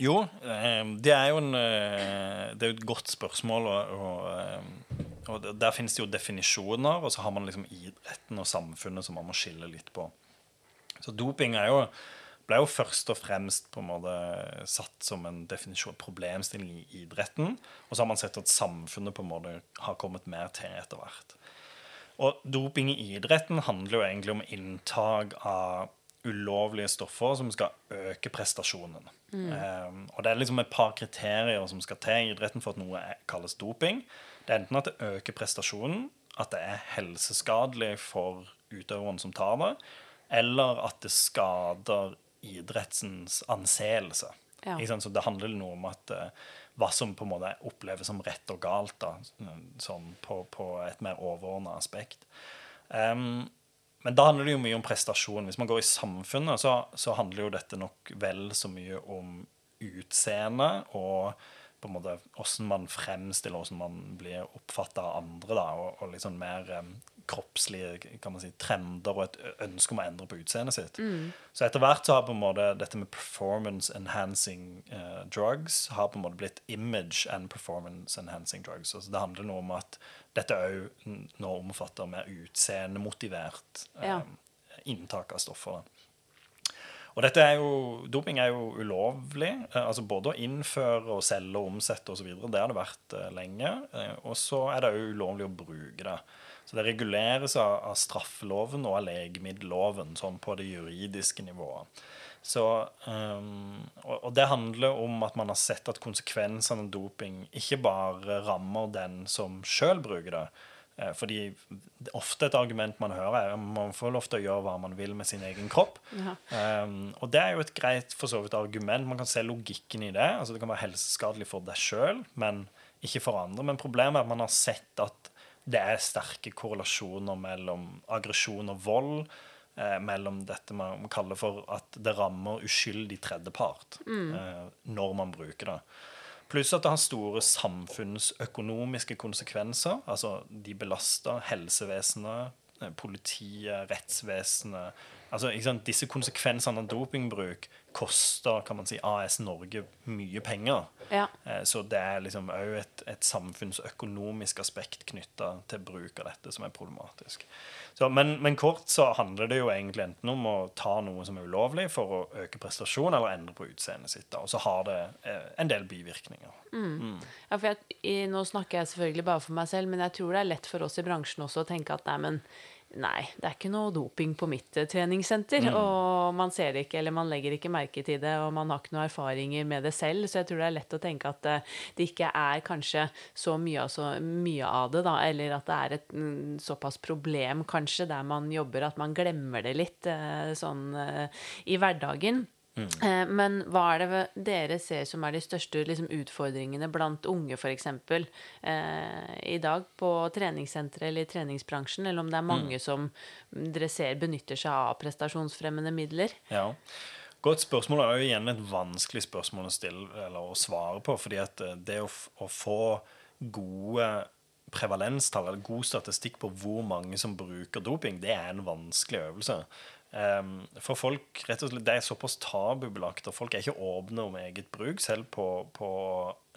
Jo, eh, det er jo en, eh, det er et godt spørsmål, og, og, eh, og der- finnes det jo definisjoner, og så har man liksom idretten og samfunnet som man må skille litt på. Så doping er jo, ble jo først og fremst på en måte satt som en definisjon, problemstilling i idretten, og så har man sett at samfunnet på en måte har kommet mer til etter hvert. Og doping i idretten handler jo egentlig om inntak av ulovlige stoffer som skal øke prestasjonen. Um, og det er liksom et par kriterier som skal til i idretten for at noe kalles doping. Det er enten at det øker prestasjonen, at det er helseskadelig for utøveren som tar det, eller at det skader idrettsens anseelse. Ja. Så det handler noe om at eh, hva som på en måte oppleves som rett og galt, da, sånn på, på et mer overordna aspekt. Um, men da handler det jo mye om prestasjon. Hvis man går i samfunnet, så, så handler jo dette nok vel så mye om utseende og på en måte hvordan man fremstiller, hvordan man blir oppfatta av andre. da, Og, og sånn mer em, kroppslige kan man si, trender og et ønske om å endre på utseendet sitt. Så etter hvert så har på en måte dette med performance enhancing uh, drugs har på en måte blitt image and performance enhancing drugs. Altså det handler noe om at dette òg nå omfatter mer utseendemotivert um, Ja. inntak av stoffer. Og dette er jo, Doping er jo ulovlig. eh, altså Både å innføre og selge og omsette osv. Det har det vært eh, lenge. eh, Og så er det òg ulovlig å bruke det. Så det reguleres av, av straffeloven og av legemiddelloven, sånn på det juridiske nivået. Så, um, og, og det handler om at man har sett at konsekvensene av doping ikke bare rammer den som sjøl bruker det. Eh, Fordi ofte et argument man hører, er at man får lov til å gjøre hva man vil med sin egen kropp. Ja. Um, og det er jo et greit for så vidt argument. Man kan se logikken i det. Altså Det kan være helseskadelig for deg sjøl, men ikke for andre. Men problemet er at man har sett at det er sterke korrelasjoner mellom aggresjon og vold. Eh, mellom dette man kaller for at det rammer uskyldig tredjepart eh, når man bruker det. Pluss at det har store samfunnsøkonomiske konsekvenser. Altså de belaster helsevesenet, eh, politiet, rettsvesenet. Altså, ikke sant? Disse konsekvensene av dopingbruk koster kan man si, AS Norge mye penger. Ja. Eh, Så det er liksom òg et, et samfunnsøkonomisk aspekt knytta til bruk av dette som er problematisk. Så, men, men kort så handler det jo egentlig enten om å ta noe som er ulovlig for å øke prestasjon, eller endre på utseendet sitt. Og så har det eh, en del bivirkninger. Ja, for jeg, i, nå snakker jeg selvfølgelig bare for meg selv, men jeg tror det er lett for oss i bransjen også å tenke at nei, men nei, det er ikke noe doping på mitt treningssenter. treningssenter. Og man ser ikke, eller man legger ikke merke til det, og man har ikke noen erfaringer med det selv. Så jeg tror det er lett å tenke at eh, det ikke er kanskje så mye, så mye av det, da, eller at det er et mm, såpass problem kanskje der man jobber at man glemmer det litt eh, sånn eh, i hverdagen. Eh, Men hva er det dere ser som er de største liksom, utfordringene blant unge, f.eks. Eh, i dag på treningssenteret eller i treningsbransjen, eller om det er mange som mm, dere ser benytter seg av prestasjonsfremmende midler? Ja. Godt spørsmål er jo igjen et vanskelig spørsmål å stille eller å svare på. fordi at eh, det å, å få gode prevalenstall, eller god statistikk på hvor mange som bruker doping, det er en vanskelig øvelse. Em, for folk, rett og slett, Det er såpass tabubelagt, og folk er ikke åpne om eget bruk. Selv på, på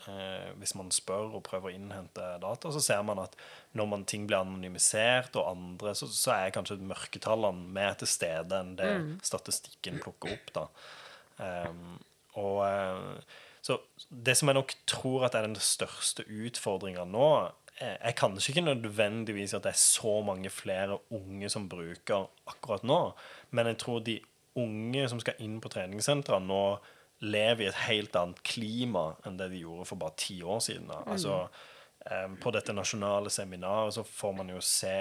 uh, Hvis man spør og prøver å innhente data, så ser man at når man ting blir anonymisert, og andre, så, så er kanskje mørketallene mer til stede enn det statistikken plukker opp. da. um, og uh, så det som jeg nok tror at er den største utfordringa nå, er, kan ikke nødvendigvis at det er så mange flere unge som bruker akkurat nå, men jeg tror de unge som skal inn på treningssentre nå lever i et helt annet klima enn det de gjorde for bare ti år siden. Da. Altså, um, på dette nasjonale seminaret så får man jo se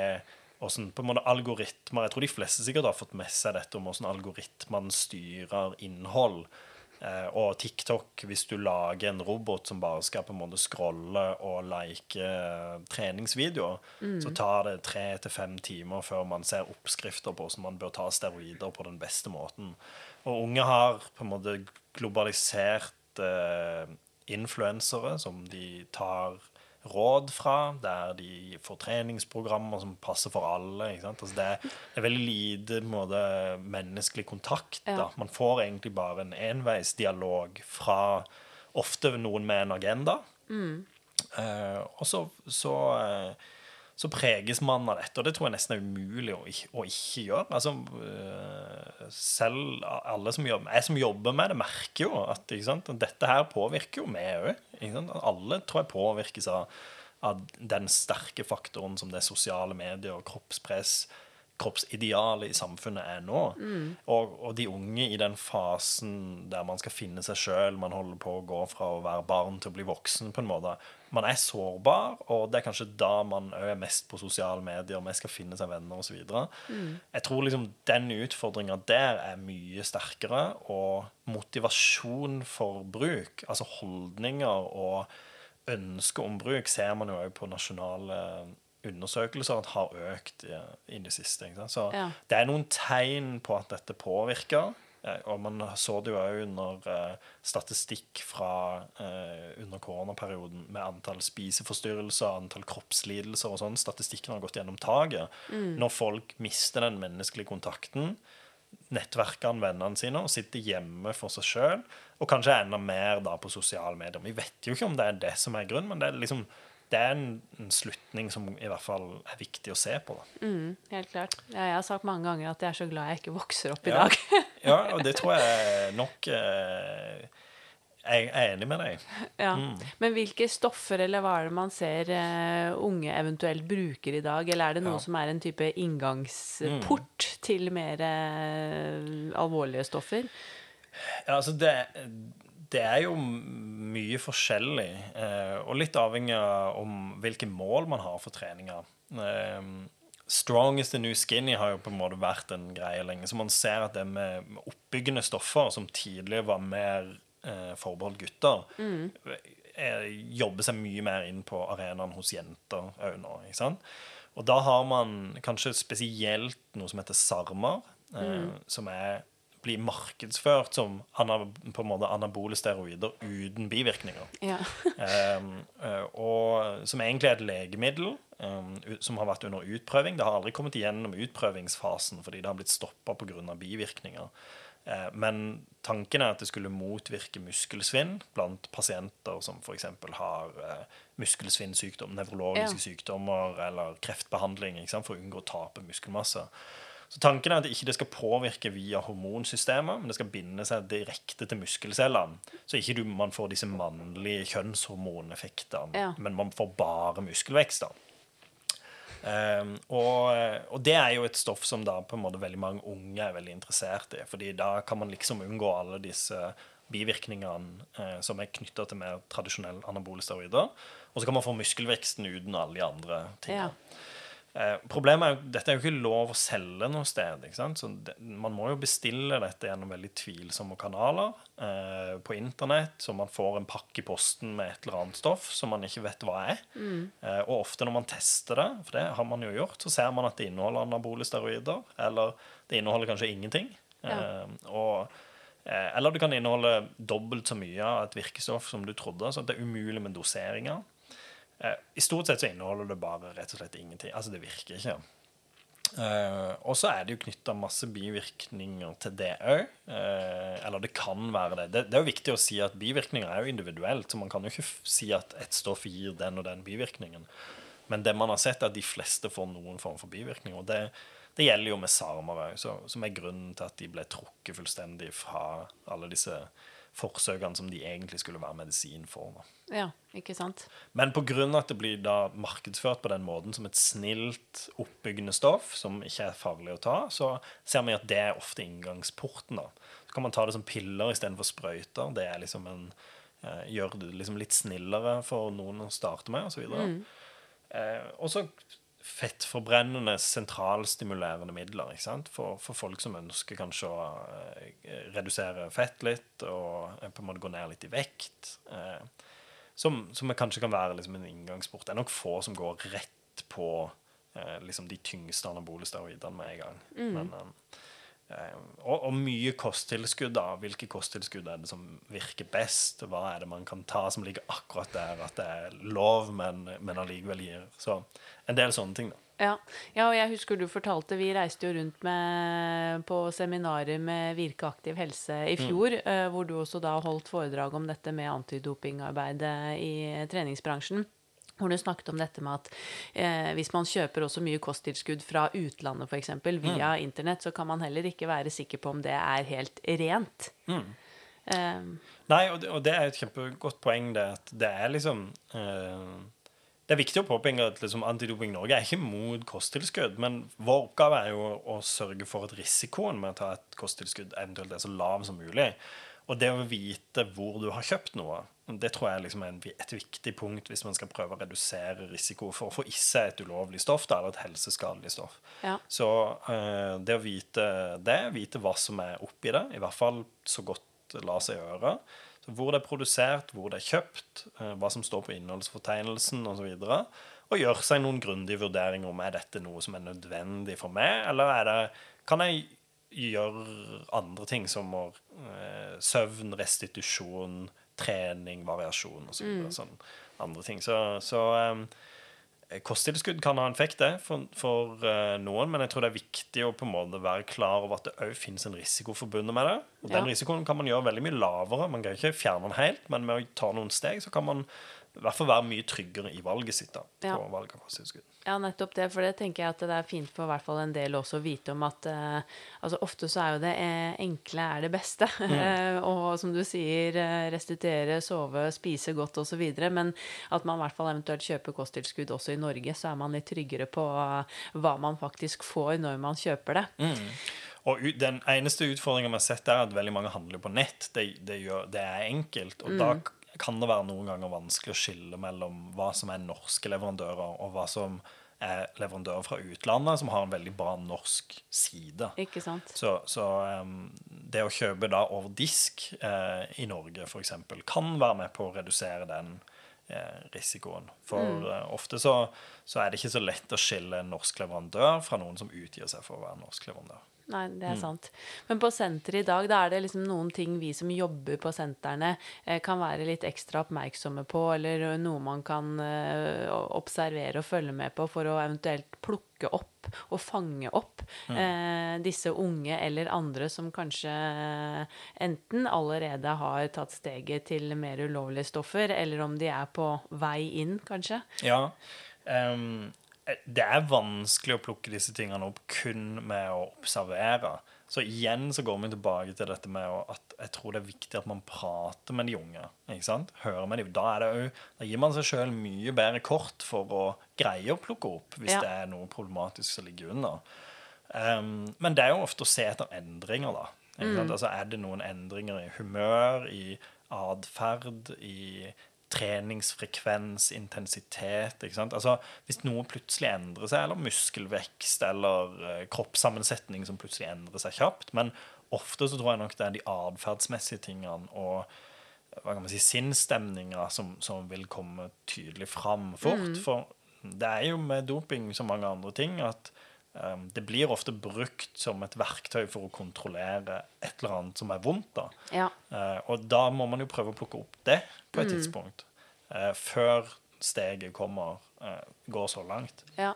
hvordan på en måte algoritmer Jeg tror de fleste sikkert har fått med seg dette om hvordan algoritmene styrer innhold. Eh, og TikTok, hvis du lager en robot som bare skal på en måte scrolle og like treningsvideoer, mm. så tar det tre til fem timer før man ser oppskrifter på hvordan man bør ta steroider på den beste måten. Og unge har på en måte globalisert eh, influensere som de tar råd fra, der de får treningsprogrammer som passer for alle. Ikke sant? Altså det, er, veldig lite måte, menneskelig kontakt. Da. Ja. Man får egentlig bare en enveisdialog fra ofte noen med en agenda. Eh, og så, så, eh, så preges man av dette, og det tror jeg nesten er umulig å å ikke gjøre. Altså, eh, selv alle som jobber, jeg som jobber med det, merker jo at dette her påvirker jo meg òg. Alle tror jeg påvirkes av, av den sterke faktoren som det er sosiale medier og kroppspress kroppsidealet i samfunnet er nå. Og, og de unge i den fasen der man skal finne seg sjøl, man holder på å gå fra å være barn til å bli voksen, på en måte, man er sårbar, og det er kanskje da man er mest på sosiale medier, mest skal finne seg venner osv. Mm. Jeg tror liksom den utfordringa der er mye sterkere, og motivasjon for bruk, altså holdninger og ønske om bruk, ser man jo òg på nasjonale undersøkelser at har økt i det siste. Så ja. det er noen tegn på at dette påvirker. Og man så det jo òg under uh, statistikk fra uh, under koronaperioden med antall spiseforstyrrelser, antall kroppslidelser og sånn. Statistikken har gått gjennom taket. Mm. Når folk mister den menneskelige kontakten, nettverkene vennene sine, og sitter hjemme for seg sjøl, og kanskje enda mer da på sosiale medier. Vi vet jo ikke om det er det som er grunnen, men det er liksom det er en, en, slutning som i hvert fall er viktig å se på. Mm, helt klart. Ja, jeg har sagt mange ganger at jeg er så glad jeg ikke vokser opp i ja. dag. ja, og det tror jeg nok eh, Jeg er enig med deg. Ja. Mm. Men hvilke stoffer eller hva er det man ser eh, unge eventuelt bruker i dag? Eller er det noe som er en type inngangsport mm. til mer eh, alvorlige stoffer? Ja, altså det det er jo mye forskjellig, eh, og litt avhengig av om hvilke mål man har for treninga. Strongest strong is the new skinny har jo på en måte vært en greie lenge. Så man ser at det med oppbyggende stoffer, som tidligere var mer eh, forbeholdt gutter, mm. er, jobber seg mye mer inn på arenaen hos jenter òg nå. ikke sant? Og da har man kanskje spesielt noe som heter Sarmar mm. som er bli markedsført som på en måte anabole steroider uten bivirkninger. Ja. um, og som egentlig er et legemiddel um, som har vært under utprøving. Det har aldri kommet igjennom utprøvingsfasen fordi det har blitt stoppa pga. bivirkninger. Uh, men tanken er at det skulle motvirke muskelsvinn blant pasienter som f.eks. har uh, muskelsvinnsykdom, nevrologiske ja. sykdommer eller kreftbehandling for å unngå å tape muskelmasse. Så Tanken er at det ikke skal påvirke via hormonsystemet, men det skal binde seg direkte til muskelcellene. Så ikke du, man får disse mannlige kjønnshormoneffektene, ja. men man får bare muskelvekst. Um, og, og, det er jo et stoff som da på en måte veldig mange unge er veldig interessert i. fordi da kan man liksom unngå alle disse bivirkningene eh, som er knytta til mer tradisjonell anabole steroider. Og så kan man få muskelveksten uten alle de andre tingene. Ja. Eh, problemet er jo dette er jo ikke lov å selge noe sted. ikke sant? Så det, Man må jo bestille dette gjennom veldig tvilsomme kanaler eh, på internett, så man får en pakke i posten med et eller annet stoff som man ikke vet hva er. Mm. Eh, og ofte når man tester det, for det har man jo gjort, så ser man at det inneholder anabole steroider, eller det inneholder kanskje ingenting. Ja. Eh, og, eh, eller det kan inneholde dobbelt så mye av et virkestoff som du trodde. Så det er umulig med doseringer. Eh, I stort sett så inneholder det bare rett og slett ingenting. Altså, det virker ikke. Uh, og så er det jo knytta masse bivirkninger til det òg. Uh, eh, eller det kan være det. det. det. er jo viktig å si at bivirkninger er jo individuelt, så man kan jo ikke si at ett stoff gir den og den bivirkningen. Men det man har sett, er at de fleste får noen form for bivirkning. Og det, det gjelder jo med sarmer òg, som er grunnen til at de ble trukket fullstendig fra alle disse forsøkene som de egentlig skulle være medisin for. Ja, ikke sant? Men pga. at det blir da markedsført på den måten som et snilt, oppbyggende stoff som ikke er farlig å ta, så ser vi at det er ofte inngangsporten. da. Så kan man ta det som piller istedenfor sprøyter. Det er liksom en, eh, gjør det liksom litt snillere for noen å starte med, osv. Og, så mm. eh, og så fettforbrennende sentralstimulerende midler ikke sant? For, for, folk som ønsker kanskje å eh, redusere fett litt og på en måte gå ned litt i vekt. Eh, som, som kanskje kan være liksom en inngangsport. Det er nok få som går rett på eh, liksom de tyngste anabole steroidene med en gang. Mm. Men, Eh, og, og, mye kosttilskudd. da, Hvilke kosttilskudd er det som virker best? Hva er det man kan ta som ligger akkurat der at det er lov, men, men allikevel gir Så en del sånne ting, da. Ja. ja. og jeg husker du fortalte Vi reiste jo rundt med, på seminarer med Virkeaktiv helse i mm. fjor, mm. hvor du også da holdt foredrag om dette med antidopingarbeidet i treningsbransjen hvor hun snakket om dette med at eh, hvis man kjøper også mye kosttilskudd fra utlandet f.eks. via mm. internett, så kan man heller ikke være sikker på om det er helt rent. Mm. Eh. Nei, og det, og det, er et kjempegodt poeng, det at det er liksom eh, Det er viktig å påpeke at liksom, Antidoping Norge er ikke mot kosttilskudd, men vår oppgave er jo å sørge for at risikoen med å ta et kosttilskudd eventuelt er så lav som mulig. Og det å vite hvor du har kjøpt noe, det tror jeg liksom er et viktig punkt hvis man skal prøve å redusere risiko for å få i seg et ulovlig stoff da, eller et helseskadelig stoff. Ja. Så uh, det å vite det, vite hva som er oppi det, i hvert fall så godt lar seg gjøre, så hvor det er produsert, hvor det er kjøpt, uh, hva som står på innholdsfortegnelsen osv. Og, så og gjøre seg noen grundige vurderinger om er dette noe som er nødvendig for meg, eller er det, kan jeg gjøre andre ting som eh, søvn, restitusjon, trening, variasjon og Så videre, Mm. sånn andre ting. Så, så eh, kosttilskudd kan ha en effekt, det, for, for eh, noen, men jeg tror det er viktig å på en måte være klar over at det òg finnes en risiko forbundet med det. Og den risikoen kan man gjøre veldig mye lavere. Man kan ikke fjerne den helt, men med å ta noen steg så kan man i hvert fall være mye tryggere i valget sitt da, på Ja. valg av kosttilskudd. Ja, nettopp det. For det tenker jeg at det er fint for hvert fall en del også å vite om at eh, altså ofte så er jo det eh, enkle er det beste. Mm. og som du sier, eh, restituere, sove, spise godt osv. Men at man i hvert fall eventuelt kjøper kosttilskudd også i Norge, så er man litt tryggere på eh, hva man faktisk får når man kjøper det. Og den eneste utfordringen vi har sett, er at veldig mange handler på nett. Det, det, gjør, det er enkelt. Og da k- kan det være noen ganger vanskelig å skille mellom hva som er norske leverandører, og hva som er leverandører fra utlandet, som har en veldig bra norsk side. Ikke sant? Så, så um, det å kjøpe da over disk uh, i Norge f.eks. kan være med på å redusere den uh, risikoen. For uh, ofte så, så er det ikke så lett å skille en norsk leverandør fra noen som utgir seg for å være en norsk leverandør. Nei, det er sant. Men på senteret i dag, da er det liksom noen ting vi som jobber på sentrene, eh, kan være litt ekstra oppmerksomme på, eller noe man kan eh, observere og følge med på for å eventuelt plukke opp og fange opp eh, disse unge eller andre som kanskje eh, enten allerede har tatt steget til mer ulovlige stoffer, eller om de er på vei inn, kanskje. Ja. ehm, det er vanskelig å plukke disse tingene opp kun med å observere. Så igjen så går vi tilbake til dette med at jeg tror det er viktig at man prater med de unge. ikke sant? Hører med de. Da, er det jo, da gir man seg sjøl mye bedre kort for å greie å plukke opp hvis Ja. det er noe problematisk som ligger under. Um, men det er jo ofte å se etter endringer, da. Sant? Altså, er det noen endringer i humør, i atferd, i treningsfrekvens, intensitet? Altså, hvis noe plutselig endrer seg, eller muskelvekst eller eh, kroppssammensetning som plutselig endrer seg kjapt. Men ofte så tror jeg nok det er de atferdsmessige tingene og hva kan man si, sinnsstemninga som, som vil komme tydelig fram fort. For det er jo med doping som mange andre ting at um, det blir ofte brukt som et verktøy for å kontrollere et eller annet som er vondt. da. Ja. Eh, og da må man jo prøve å plukke opp det på et tidspunkt. eh, før steget kommer, eh, går så langt. Ja.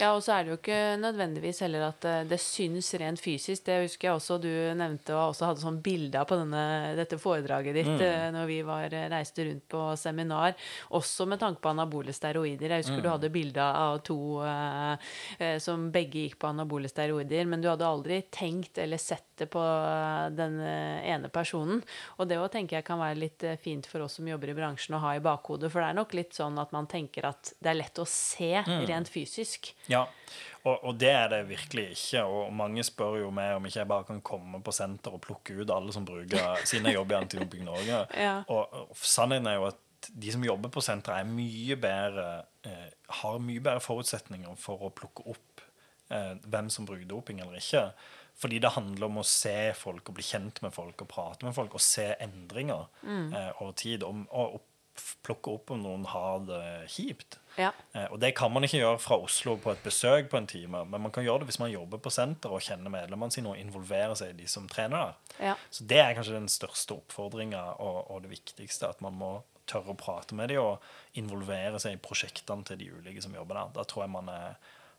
Ja, og så er det jo ikke nødvendigvis heller at eh, det syns rent fysisk. Det husker jeg også du nevnte og også hadde sånn bilde av på denne, dette foredraget ditt mm. når vi var, eh, reiste rundt på seminar. Også med tanke på anabole steroider. Jeg husker du hadde bilde av to eh, eh, som begge gikk på anabole steroider, men du hadde aldri tenkt eller sett det på eh, den eh, ene personen. Og det òg tenker jeg kan være litt eh, fint for oss som jobber i bransjen å ha i bakhodet, for det er nok litt sånn at man tenker at det er lett å se rent fysisk. Ja, og, og det er det virkelig ikke. Og mange spør jo meg om ikke jeg bare kan komme på senter og plukke ut alle som bruker sine jobber i Antidoping Norge. Ja. Og, og sannheten er jo at de som jobber på senteret, er mye bedre eh, har mye bedre forutsetninger for å plukke opp eh, hvem som bruker doping eller ikke. Fordi det handler om å se folk og bli kjent med folk og prate med folk og se endringer eh, over tid. Om, og opp, plukke opp om noen har det kjipt. Ja. Eh, Og det kan man ikke gjøre fra Oslo på et besøk på en time, men man kan gjøre det hvis man jobber på senter og kjenner medlemmene sine og involverer seg i de som trener der. Ja. Så det er kanskje den største oppfordringa og, og det viktigste, at man må tørre å prate med dem og involvere seg i prosjektene til de ulike som jobber der. Da tror jeg man er,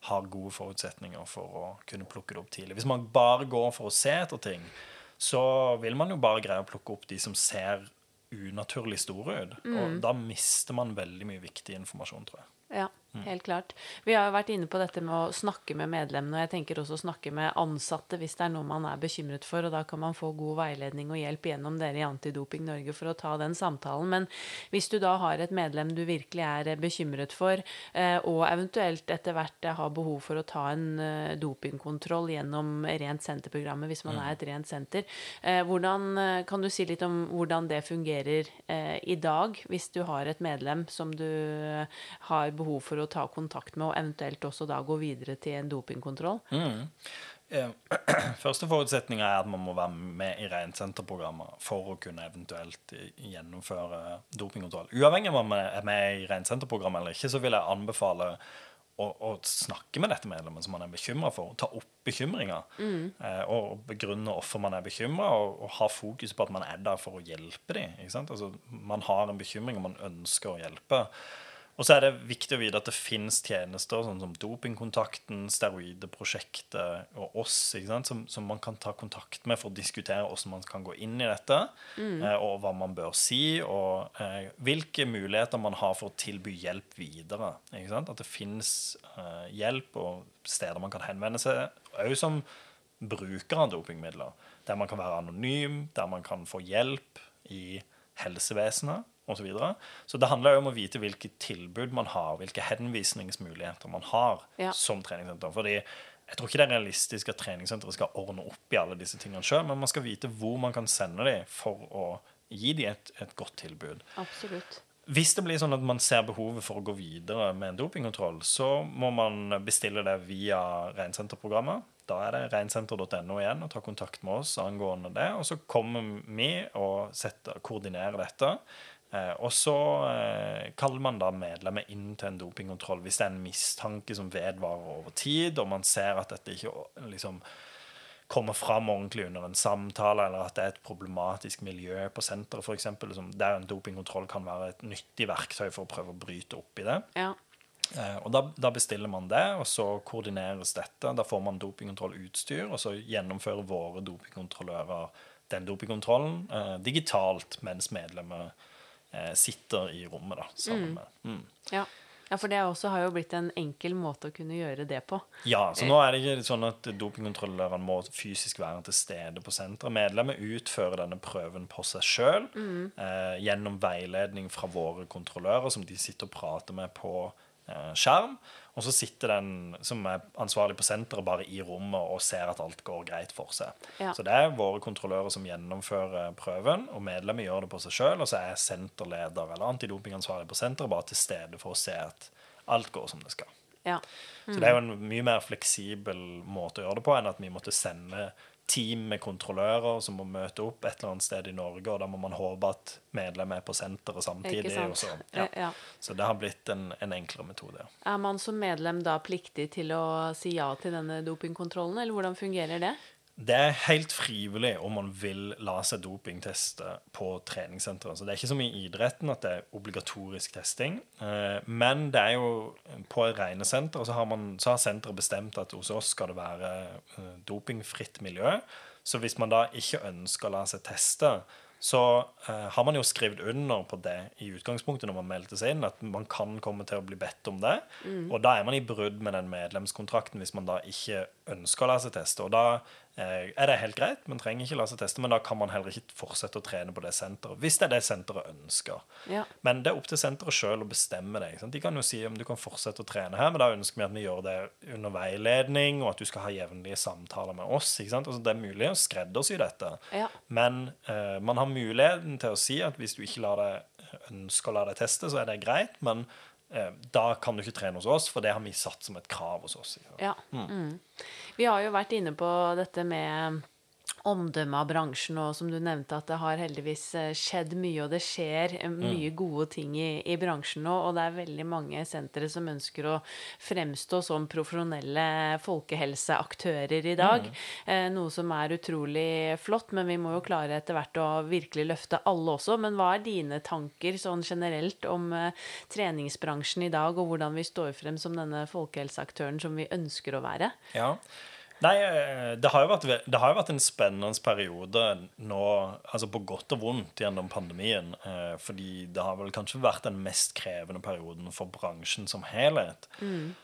har gode forutsetninger for å kunne plukke det opp tidlig. Hvis man bare går for å se etter ting, så vil man jo bare greie å plukke opp de som ser unaturlig store ut. Og da mister man veldig mye viktig informasjon, tror jeg. Ja. Helt klart. Vi har jo vært inne på dette med å snakke med medlemmene, og jeg tenker også å snakke med ansatte hvis det er noe man er bekymret for, og da kan man få god veiledning og hjelp gjennom dere i Antidoping Norge for å ta den samtalen. Men hvis du da har et medlem du virkelig er bekymret for, eh, og eventuelt etter hvert har behov for å ta en eh, dopingkontroll gjennom Rent senter-programmet, hvis man er et rent senter, eh, hvordan kan du si litt om hvordan det fungerer i dag, hvis du har et medlem som du har behov for å ta kontakt med, og eventuelt også da gå videre til en dopingkontroll? Mm. Første forutsetning er at man må være med i reinsenterprogrammet for å kunne eventuelt gjennomføre dopingkontroll. Uavhengig av om man er med i reinsenterprogrammet eller ikke, så vil jeg anbefale å, å snakke med dette medlemmet som man er bekymra for. Ta opp bekymringer. Mm. Eh, og begrunne hvorfor man er bekymra, og, og, ha fokus på at man er der for å hjelpe dem. Altså, man har en bekymring, og man ønsker å hjelpe. Og så er det viktig å vite at det finnes tjenester sånn som Dopingkontakten, Steroideprosjektet og oss, som, som, man kan ta kontakt med for å diskutere hvordan man kan gå inn i dette, mm. eh, og hva man bør si, og eh, hvilke muligheter man har for å tilby hjelp videre. At det finnes eh, hjelp og steder man kan henvende seg, òg som bruker av dopingmidler. Der man kan være anonym, der man kan få hjelp i helsevesenet osv. Så, videre. så det handler jo om å vite hvilke tilbud man har, hvilke henvisningsmuligheter man har ja. som treningssenter. Fordi jeg tror ikke det er realistisk at treningssenteret skal ordne opp i alle disse tingene sjøl, men man skal vite hvor man kan sende dem for å gi dem et, et godt tilbud. Absolutt. Hvis det blir sånn at man ser behovet for å gå videre med en dopingkontroll, så må man bestille det via Reinsenterprogrammet. Da er det reinsenter.no igjen og ta kontakt med oss angående det. Og så kommer vi og setter, koordinerer dette. Eh, og så eh, kaller man da medlemmet inn til en dopingkontroll hvis det er en mistanke som vedvarer over tid, og man ser at dette ikke liksom kommer fram ordentlig under en samtale, eller at det er et problematisk miljø på senteret, f.eks. Der en dopingkontroll kan være et nyttig verktøy for å prøve å bryte opp i det. Ja. Eh, og da, da, bestiller man det, og så koordineres dette. Da får man dopingkontrollutstyr, og så gjennomfører våre dopingkontrollører den dopingkontrollen eh, digitalt mens medlemmer Eh, sitter i rommet da, sammen mm. med. Mm. Ja. Ja, for det også har jo blitt en enkel måte å kunne gjøre det på. Ja, så nå er det ikke sånn at dopingkontrollørene må fysisk være til stede på senteret. Medlemmet utfører denne prøven på seg sjøl mm. eh, gjennom veiledning fra våre kontrollører, som de sitter og prater med på eh, skjerm. Og så sitter den som er ansvarlig på senteret, bare i rommet og ser at alt går greit for seg. Ja. Så det er våre kontrollører som gjennomfører prøven, og medlemmet gjør det på seg sjøl. Og så er senterleder eller antidopingansvarlig på senteret bare til stede for å se at alt går som det skal. Ja. Mm. Så det er jo en mye mer fleksibel måte å gjøre det på enn at vi måtte sende team med kontrollører som må møte opp et eller annet sted i Norge, og da må man håpe at medlemmer er på senteret samtidig. Så, ja. Ja. så, det har blitt en, en, enklere metode. Er man som medlem da pliktig til å si ja til denne dopingkontrollen, eller hvordan fungerer det? Det er helt frivillig om man vil la seg dopingteste på treningssenteret. Så det er ikke som i idretten at det er obligatorisk testing. Eh, men det er jo på rene senter, så har, man, så har senteret bestemt at hos oss skal det være eh, dopingfritt miljø. Så hvis man da ikke ønsker å la seg teste, så uh, har man jo skrevet under på det i utgangspunktet når man meldte seg inn, at man kan komme til å bli bedt om det. Mm. Og da er man i brudd med den medlemskontrakten hvis man da ikke ønsker å la seg teste. Og da Eh, er det helt greit, Man trenger ikke la seg teste. Men da kan man heller ikke fortsette å trene på det senteret, hvis det er det senteret ønsker. Ja. Men det er opp til senteret sjøl å bestemme det. De kan jo si om du kan fortsette å trene her, men da ønsker vi at vi gjør det under veiledning, og at du skal ha jevnlige samtaler med oss. Altså, det er mulig å skreddersy dette, ja. men uh, man har muligheten til å si at hvis du ikke lar deg, ønsker å la deg teste, så er det greit. men Eh, da kan du ikke trene hos oss, for det har vi satt som et krav hos oss. Ja. Mm. Mm. Vi har jo vært inne på dette med omdømmet av bransjen, og som du nevnte, at det har heldigvis eh, skjedd mye, og det skjer eh, mm. mye gode ting i, i bransjen nå. Og det er veldig mange sentre som ønsker å fremstå som profesjonelle folkehelseaktører i dag. Mm. Eh, noe som er utrolig flott, men vi må jo klare etter hvert å virkelig løfte alle også. Men hva er dine tanker sånn generelt om treningsbransjen i dag, og hvordan vi står frem som denne folkehelseaktøren som vi ønsker å være? Ja, Nei, eh, det har, vært, det har jo vært en spennende periode nå, altså på godt og vondt gjennom pandemien. eh, Fordi det har vel kanskje vært den mest krevende perioden for bransjen som helhet. Mm.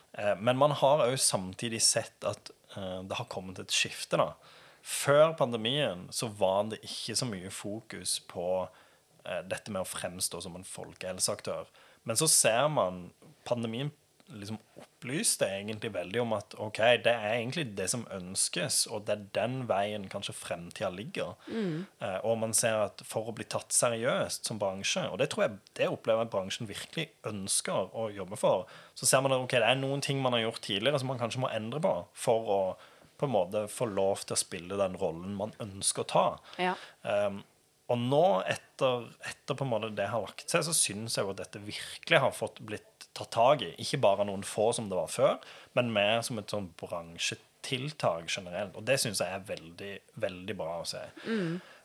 Men man har òg samtidig sett at eh, det har kommet et skifte, da. Før pandemien så var det ikke så mye fokus på eh, dette med å fremstå som en folkehelseaktør. Men så ser man pandemien liksom opplyste egentlig veldig om at ok, det er egentlig det som ønskes, og det er den veien kanskje fremtida ligger. Eh, og man ser at for å bli tatt seriøst som bransje, og det tror jeg det opplever jeg bransjen virkelig ønsker å jobbe for, så ser man at ok, det er noen ting man har gjort tidligere som man kanskje må endre på for å på en måte få lov til å spille den rollen man ønsker å ta. Ja. Um, og nå, etter, etter på en måte det har lagt seg, så syns jeg jo at dette virkelig har fått blitt tatt tak i. Ikke bare noen få som det var før, men mer som et sånn bransjetiltak generelt. Og det syns jeg er veldig, veldig bra å se.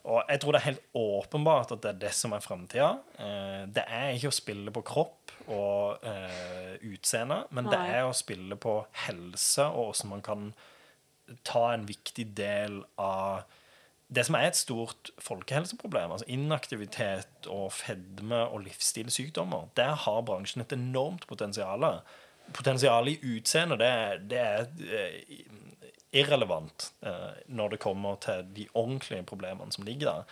Og jeg tror det er helt åpenbart at det er det som er framtida. Eh, det er ikke å spille på kropp og eh, utseende, men det er å spille på helse og hvordan man kan ta en viktig del av det som er et stort folkehelseproblem, altså inaktivitet og fedme og livsstilssykdommer, der har bransjen et enormt potensial. Potensialet i utseendet, det, det er eh, irrelevant eh, når det kommer til de ordentlige problemene som ligger der.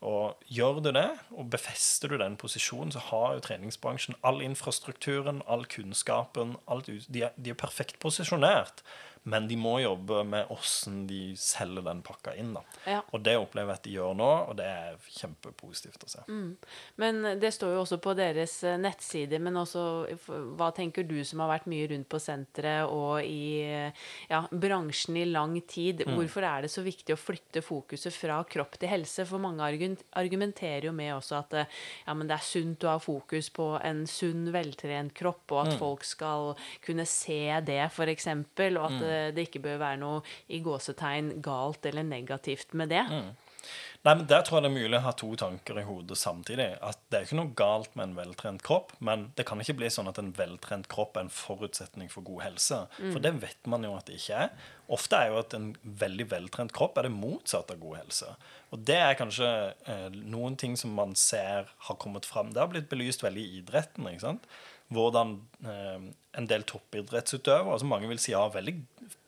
Og gjør du det, og befester du den posisjonen, så har jo treningsbransjen all infrastrukturen, all kunnskapen, alt de, er, de er perfekt posisjonert. Men de må jobbe med åssen de selger den pakka inn. da. Ja. Og det opplever jeg at de gjør nå, og det er kjempepositivt å se. Men det står jo også på deres eh, nettsider, men også hva tenker du som har vært mye rundt på senteret og i eh, ja, bransjen i lang tid? Hvorfor er det så viktig å flytte fokuset fra kropp til helse? For mange argumenterer jo med også at eh, ja, men det er sunt å ha fokus på en sunn, veltrent kropp, og at folk skal kunne se det, f.eks., og at eh, det ikke bør være noe i gåsetegn galt eller negativt med det. Nei, men Der tror jeg det er mulig å ha to tanker i hodet samtidig. At Det er ikke noe galt med en veltrent kropp, men det kan ikke bli sånn at en veltrent kropp er en forutsetning for god helse. For det vet man jo at det ikke er. Ofte er jo at en veldig veltrent kropp er det motsatte av god helse. Og det er kanskje eh, noen ting som man ser har kommet fram. Det har blitt belyst veldig i idretten. ikke sant? Hvordan eh, en del toppidrettsutøvere, som mange vil si har veldig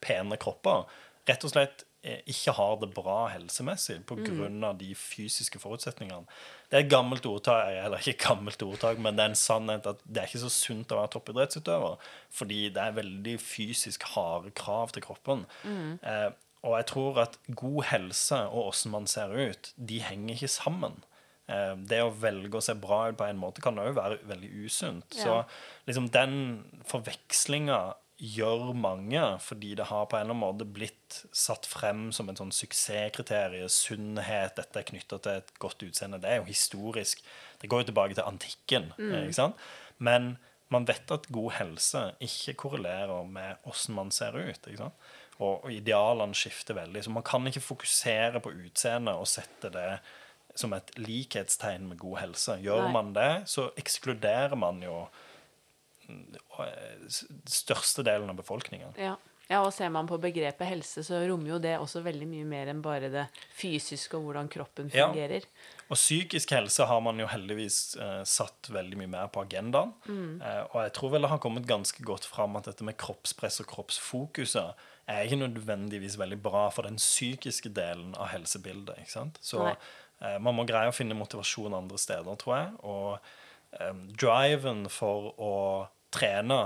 pene kropper, rett og slett eh, ikke har det bra helsemessig pga. av de fysiske forutsetningene. Det er et gammelt ordtak, eller ikke et gammelt ordtak, men det er en sannhet at det er ikke så sunt å være toppidrettsutøver, fordi det er veldig fysisk harde krav til kroppen. Eh, og jeg tror at god helse og åssen man ser ut, de henger ikke sammen. Eh, Det å velge å se bra ut på en måte kan òg være veldig usunt. Så liksom den forvekslinga gjør mange fordi det har på en eller annen måte blitt satt frem som en sånn suksesskriterium. Sunnhet, dette er knytta til et godt utseende. Det er jo historisk. Det går jo tilbake til antikken. Mm. Ikke sant? Men man vet at god helse ikke korrelerer med åssen man ser ut. ikke sant? Og, og idealene skifter veldig. Så man kan ikke fokusere på utseendet og sette det som et likhetstegn med god helse. Gjør Nei. man det, så ekskluderer man jo mm, s- størstedelen av befolkningen. Ja. ja, og ser man på begrepet helse, så rommer jo det også veldig mye mer enn bare det fysiske og hvordan kroppen fungerer. Ja. Og psykisk helse har man jo heldigvis eh, satt veldig mye mer på agendaen. Eh, og jeg tror vel det har kommet ganske godt fram at dette med kroppspress og kroppsfokuset er ikke nødvendigvis veldig bra for den psykiske delen av helsebildet. ikke sant? Så eh, man må greie å finne motivasjon andre steder, tror jeg. Og eh, driven for å trene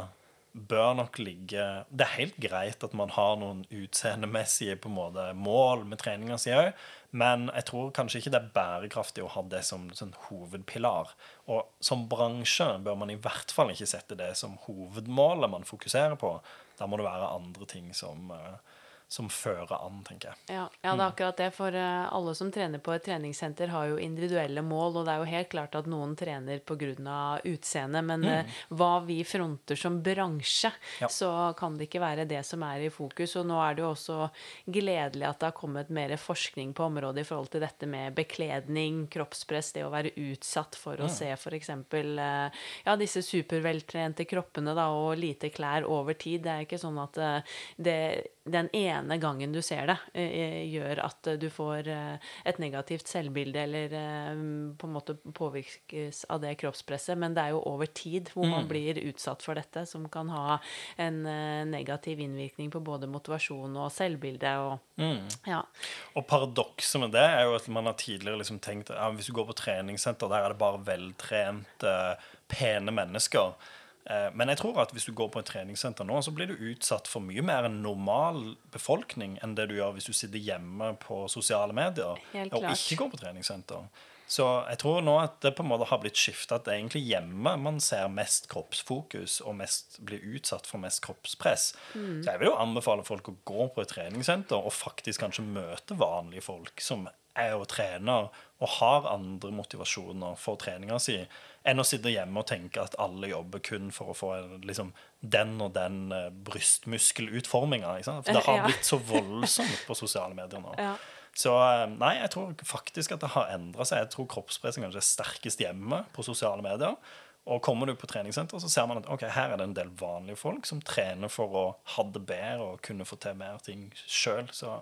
bør nok ligge Det er helt greit at man har noen utseendemessige på en måte, mål med treninga si òg, men jeg tror kanskje ikke det er bærekraftig å ha det som som hovedpilar. Og som bransje bør man i hvert fall ikke sette det som hovedmålet man fokuserer på. Da må det være andre ting som, eh, som fører an, tenker jeg. Ja, ja, det er akkurat det. For eh, alle som trener på et treningssenter, har jo individuelle mål. Og det er jo helt klart at noen trener pga. utseendet, men mm. hva vi fronter som bransje, Ja. så kan det ikke være det som er i fokus. Og nå er det jo også gledelig at det har kommet mer forskning på området i forhold til dette med bekledning, kroppspress, det å være utsatt for å se f.eks. Eh, ja, disse superveltrente kroppene da, og lite klær over tid. Det er ikke sånn at eh, det den ene gangen du ser det, eh, gjør at du får eh, et negativt selvbilde eller eh, på en måte påvirkes av det kroppspresset. Men det er jo over tid hvor man Mm. blir utsatt for dette, som kan ha en eh, negativ innvirkning på både motivasjon og selvbilde. Og, Mm. ja. Og paradokset med det er jo at man har tidligere liksom tenkt ja, hvis du går på treningssenter, der er det bare veltrente, pene mennesker. Eh, Men jeg tror at hvis du går på et treningssenter nå, så blir du utsatt for mye mer enn normal befolkning enn det du gjør hvis du sitter hjemme på sosiale medier og ikke går på treningssenter. Så jeg tror nå at det på en måte har blitt skifta, at det er egentlig hjemme man ser mest kroppsfokus og mest blir utsatt for mest kroppspress. Mm. Så jeg vil jo anbefale folk å gå på et treningssenter og faktisk kanskje møte vanlige folk som er og trener og har andre motivasjoner for treninga si, enn å sitte hjemme og tenke at alle jobber kun for å få en, liksom, den og den uh, brystmuskelutforminga. For det har blitt så voldsomt på sosiale medier nå. Ja. Så eh, nei, jeg tror faktisk at det har endra seg. Jeg tror kroppspressing kanskje er sterkest hjemme på sosiale medier. Og kommer du på treningssenter, så ser man at ok, her er det en del vanlige folk som trener for å ha det bedre og kunne få til mer ting sjøl. Så,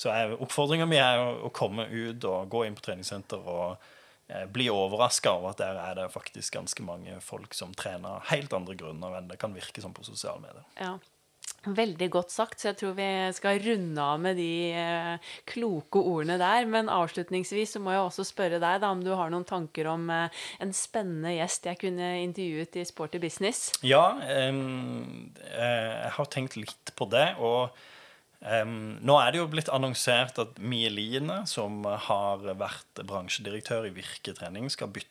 så er- oppfordringa mi er å, å komme ut og gå inn på treningssenter og bli overraska over at der er det faktisk ganske mange folk som trener av helt andre grunner enn det kan virke som på sosiale medier. Ja. Veldig godt sagt, så jeg tror vi skal runde av med de eh, kloke ordene der. Men avslutningsvis så må jeg også spørre deg da, om du har noen tanker om eh, en spennende gjest jeg kunne intervjuet i Sporty Business. Ja, eh, jeg har tenkt litt på det. Og em, nå er det jo blitt annonsert at Mie Line, som har vært bransjedirektør i Virke trening, skal bytte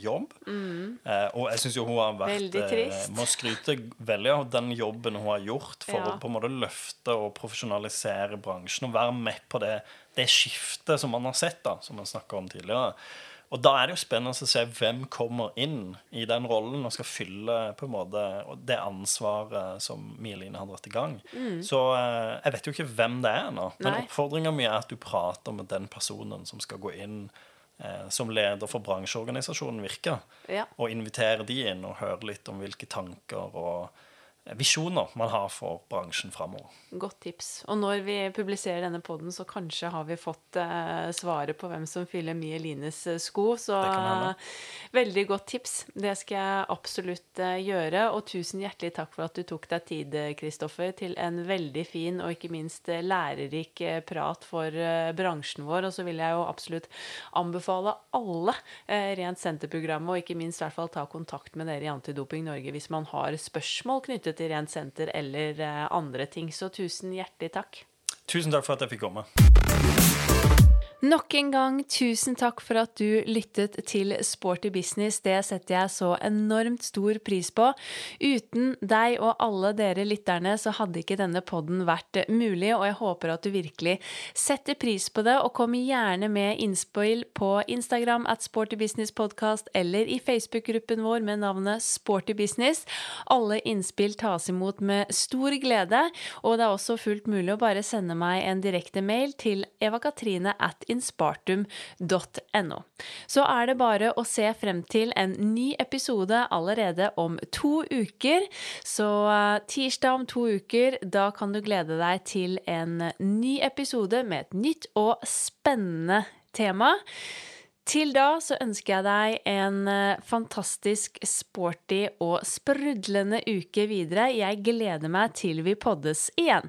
jobb. Eh, og jeg syns jo hun har vært Mm. Eh, må skryte veldig av den jobben hun har gjort for Ja. å på en måte løfte og profesjonalisere bransjen og være med på det, det skiftet som man har sett, da, som man snakka om tidligere. Og da er det jo spennende å se hvem kommer inn i den rollen og skal fylle på en måte det ansvaret som Mieline har dratt i gang. Så eh, jeg vet jo ikke hvem det er ennå. Men Mm. Oppfordringa mi er at du prater med den personen som skal gå inn eh, som leder for bransjeorganisasjonen Virka, Ja. og invitere de inn og høre litt om hvilke tanker og visjoner man har for bransjen framover. Godt tips. Og når vi publiserer denne poden, så kanskje har vi fått eh, svaret på hvem som fyller Mie Lines eh, sko. Så veldig godt tips. Det skal jeg absolutt eh, gjøre. Og tusen hjertelig takk for at du tok deg tid, Kristoffer, til en veldig fin og ikke minst lærerik prat for bransjen vår. Og så vil jeg jo absolutt anbefale alle Rent senter-programmet, og ikke minst i hvert fall ta kontakt med dere i Antidoping Norge hvis man har spørsmål knyttet til Rent senter eller eh, andre ting. Så tusen hjertelig takk. Tusen takk for at jeg fikk komme. Nok en gang, tusen takk for at du lyttet til Sporty business. Det setter jeg så enormt stor pris på. Uten deg og alle dere lytterne så hadde ikke denne podden vært mulig, og jeg håper at du virkelig setter pris på det, og kom gjerne med innspill på Instagram at Sporty Business Podcast eller i Facebook-gruppen vår med navnet Sporty Business. Alle innspill tas imot med stor glede, og det er også fullt mulig å bare sende meg en direkte mail til eva-katrine at inspartum.no. Så er det bare å se frem til en ny episode allerede om to uker. Så eh, tirsdag om to uker, da kan du glede deg til en ny episode med et nytt og spennende tema. Til da så ønsker jeg deg en eh, fantastisk sporty og sprudlende uke videre. Jeg gleder meg til vi poddes igjen.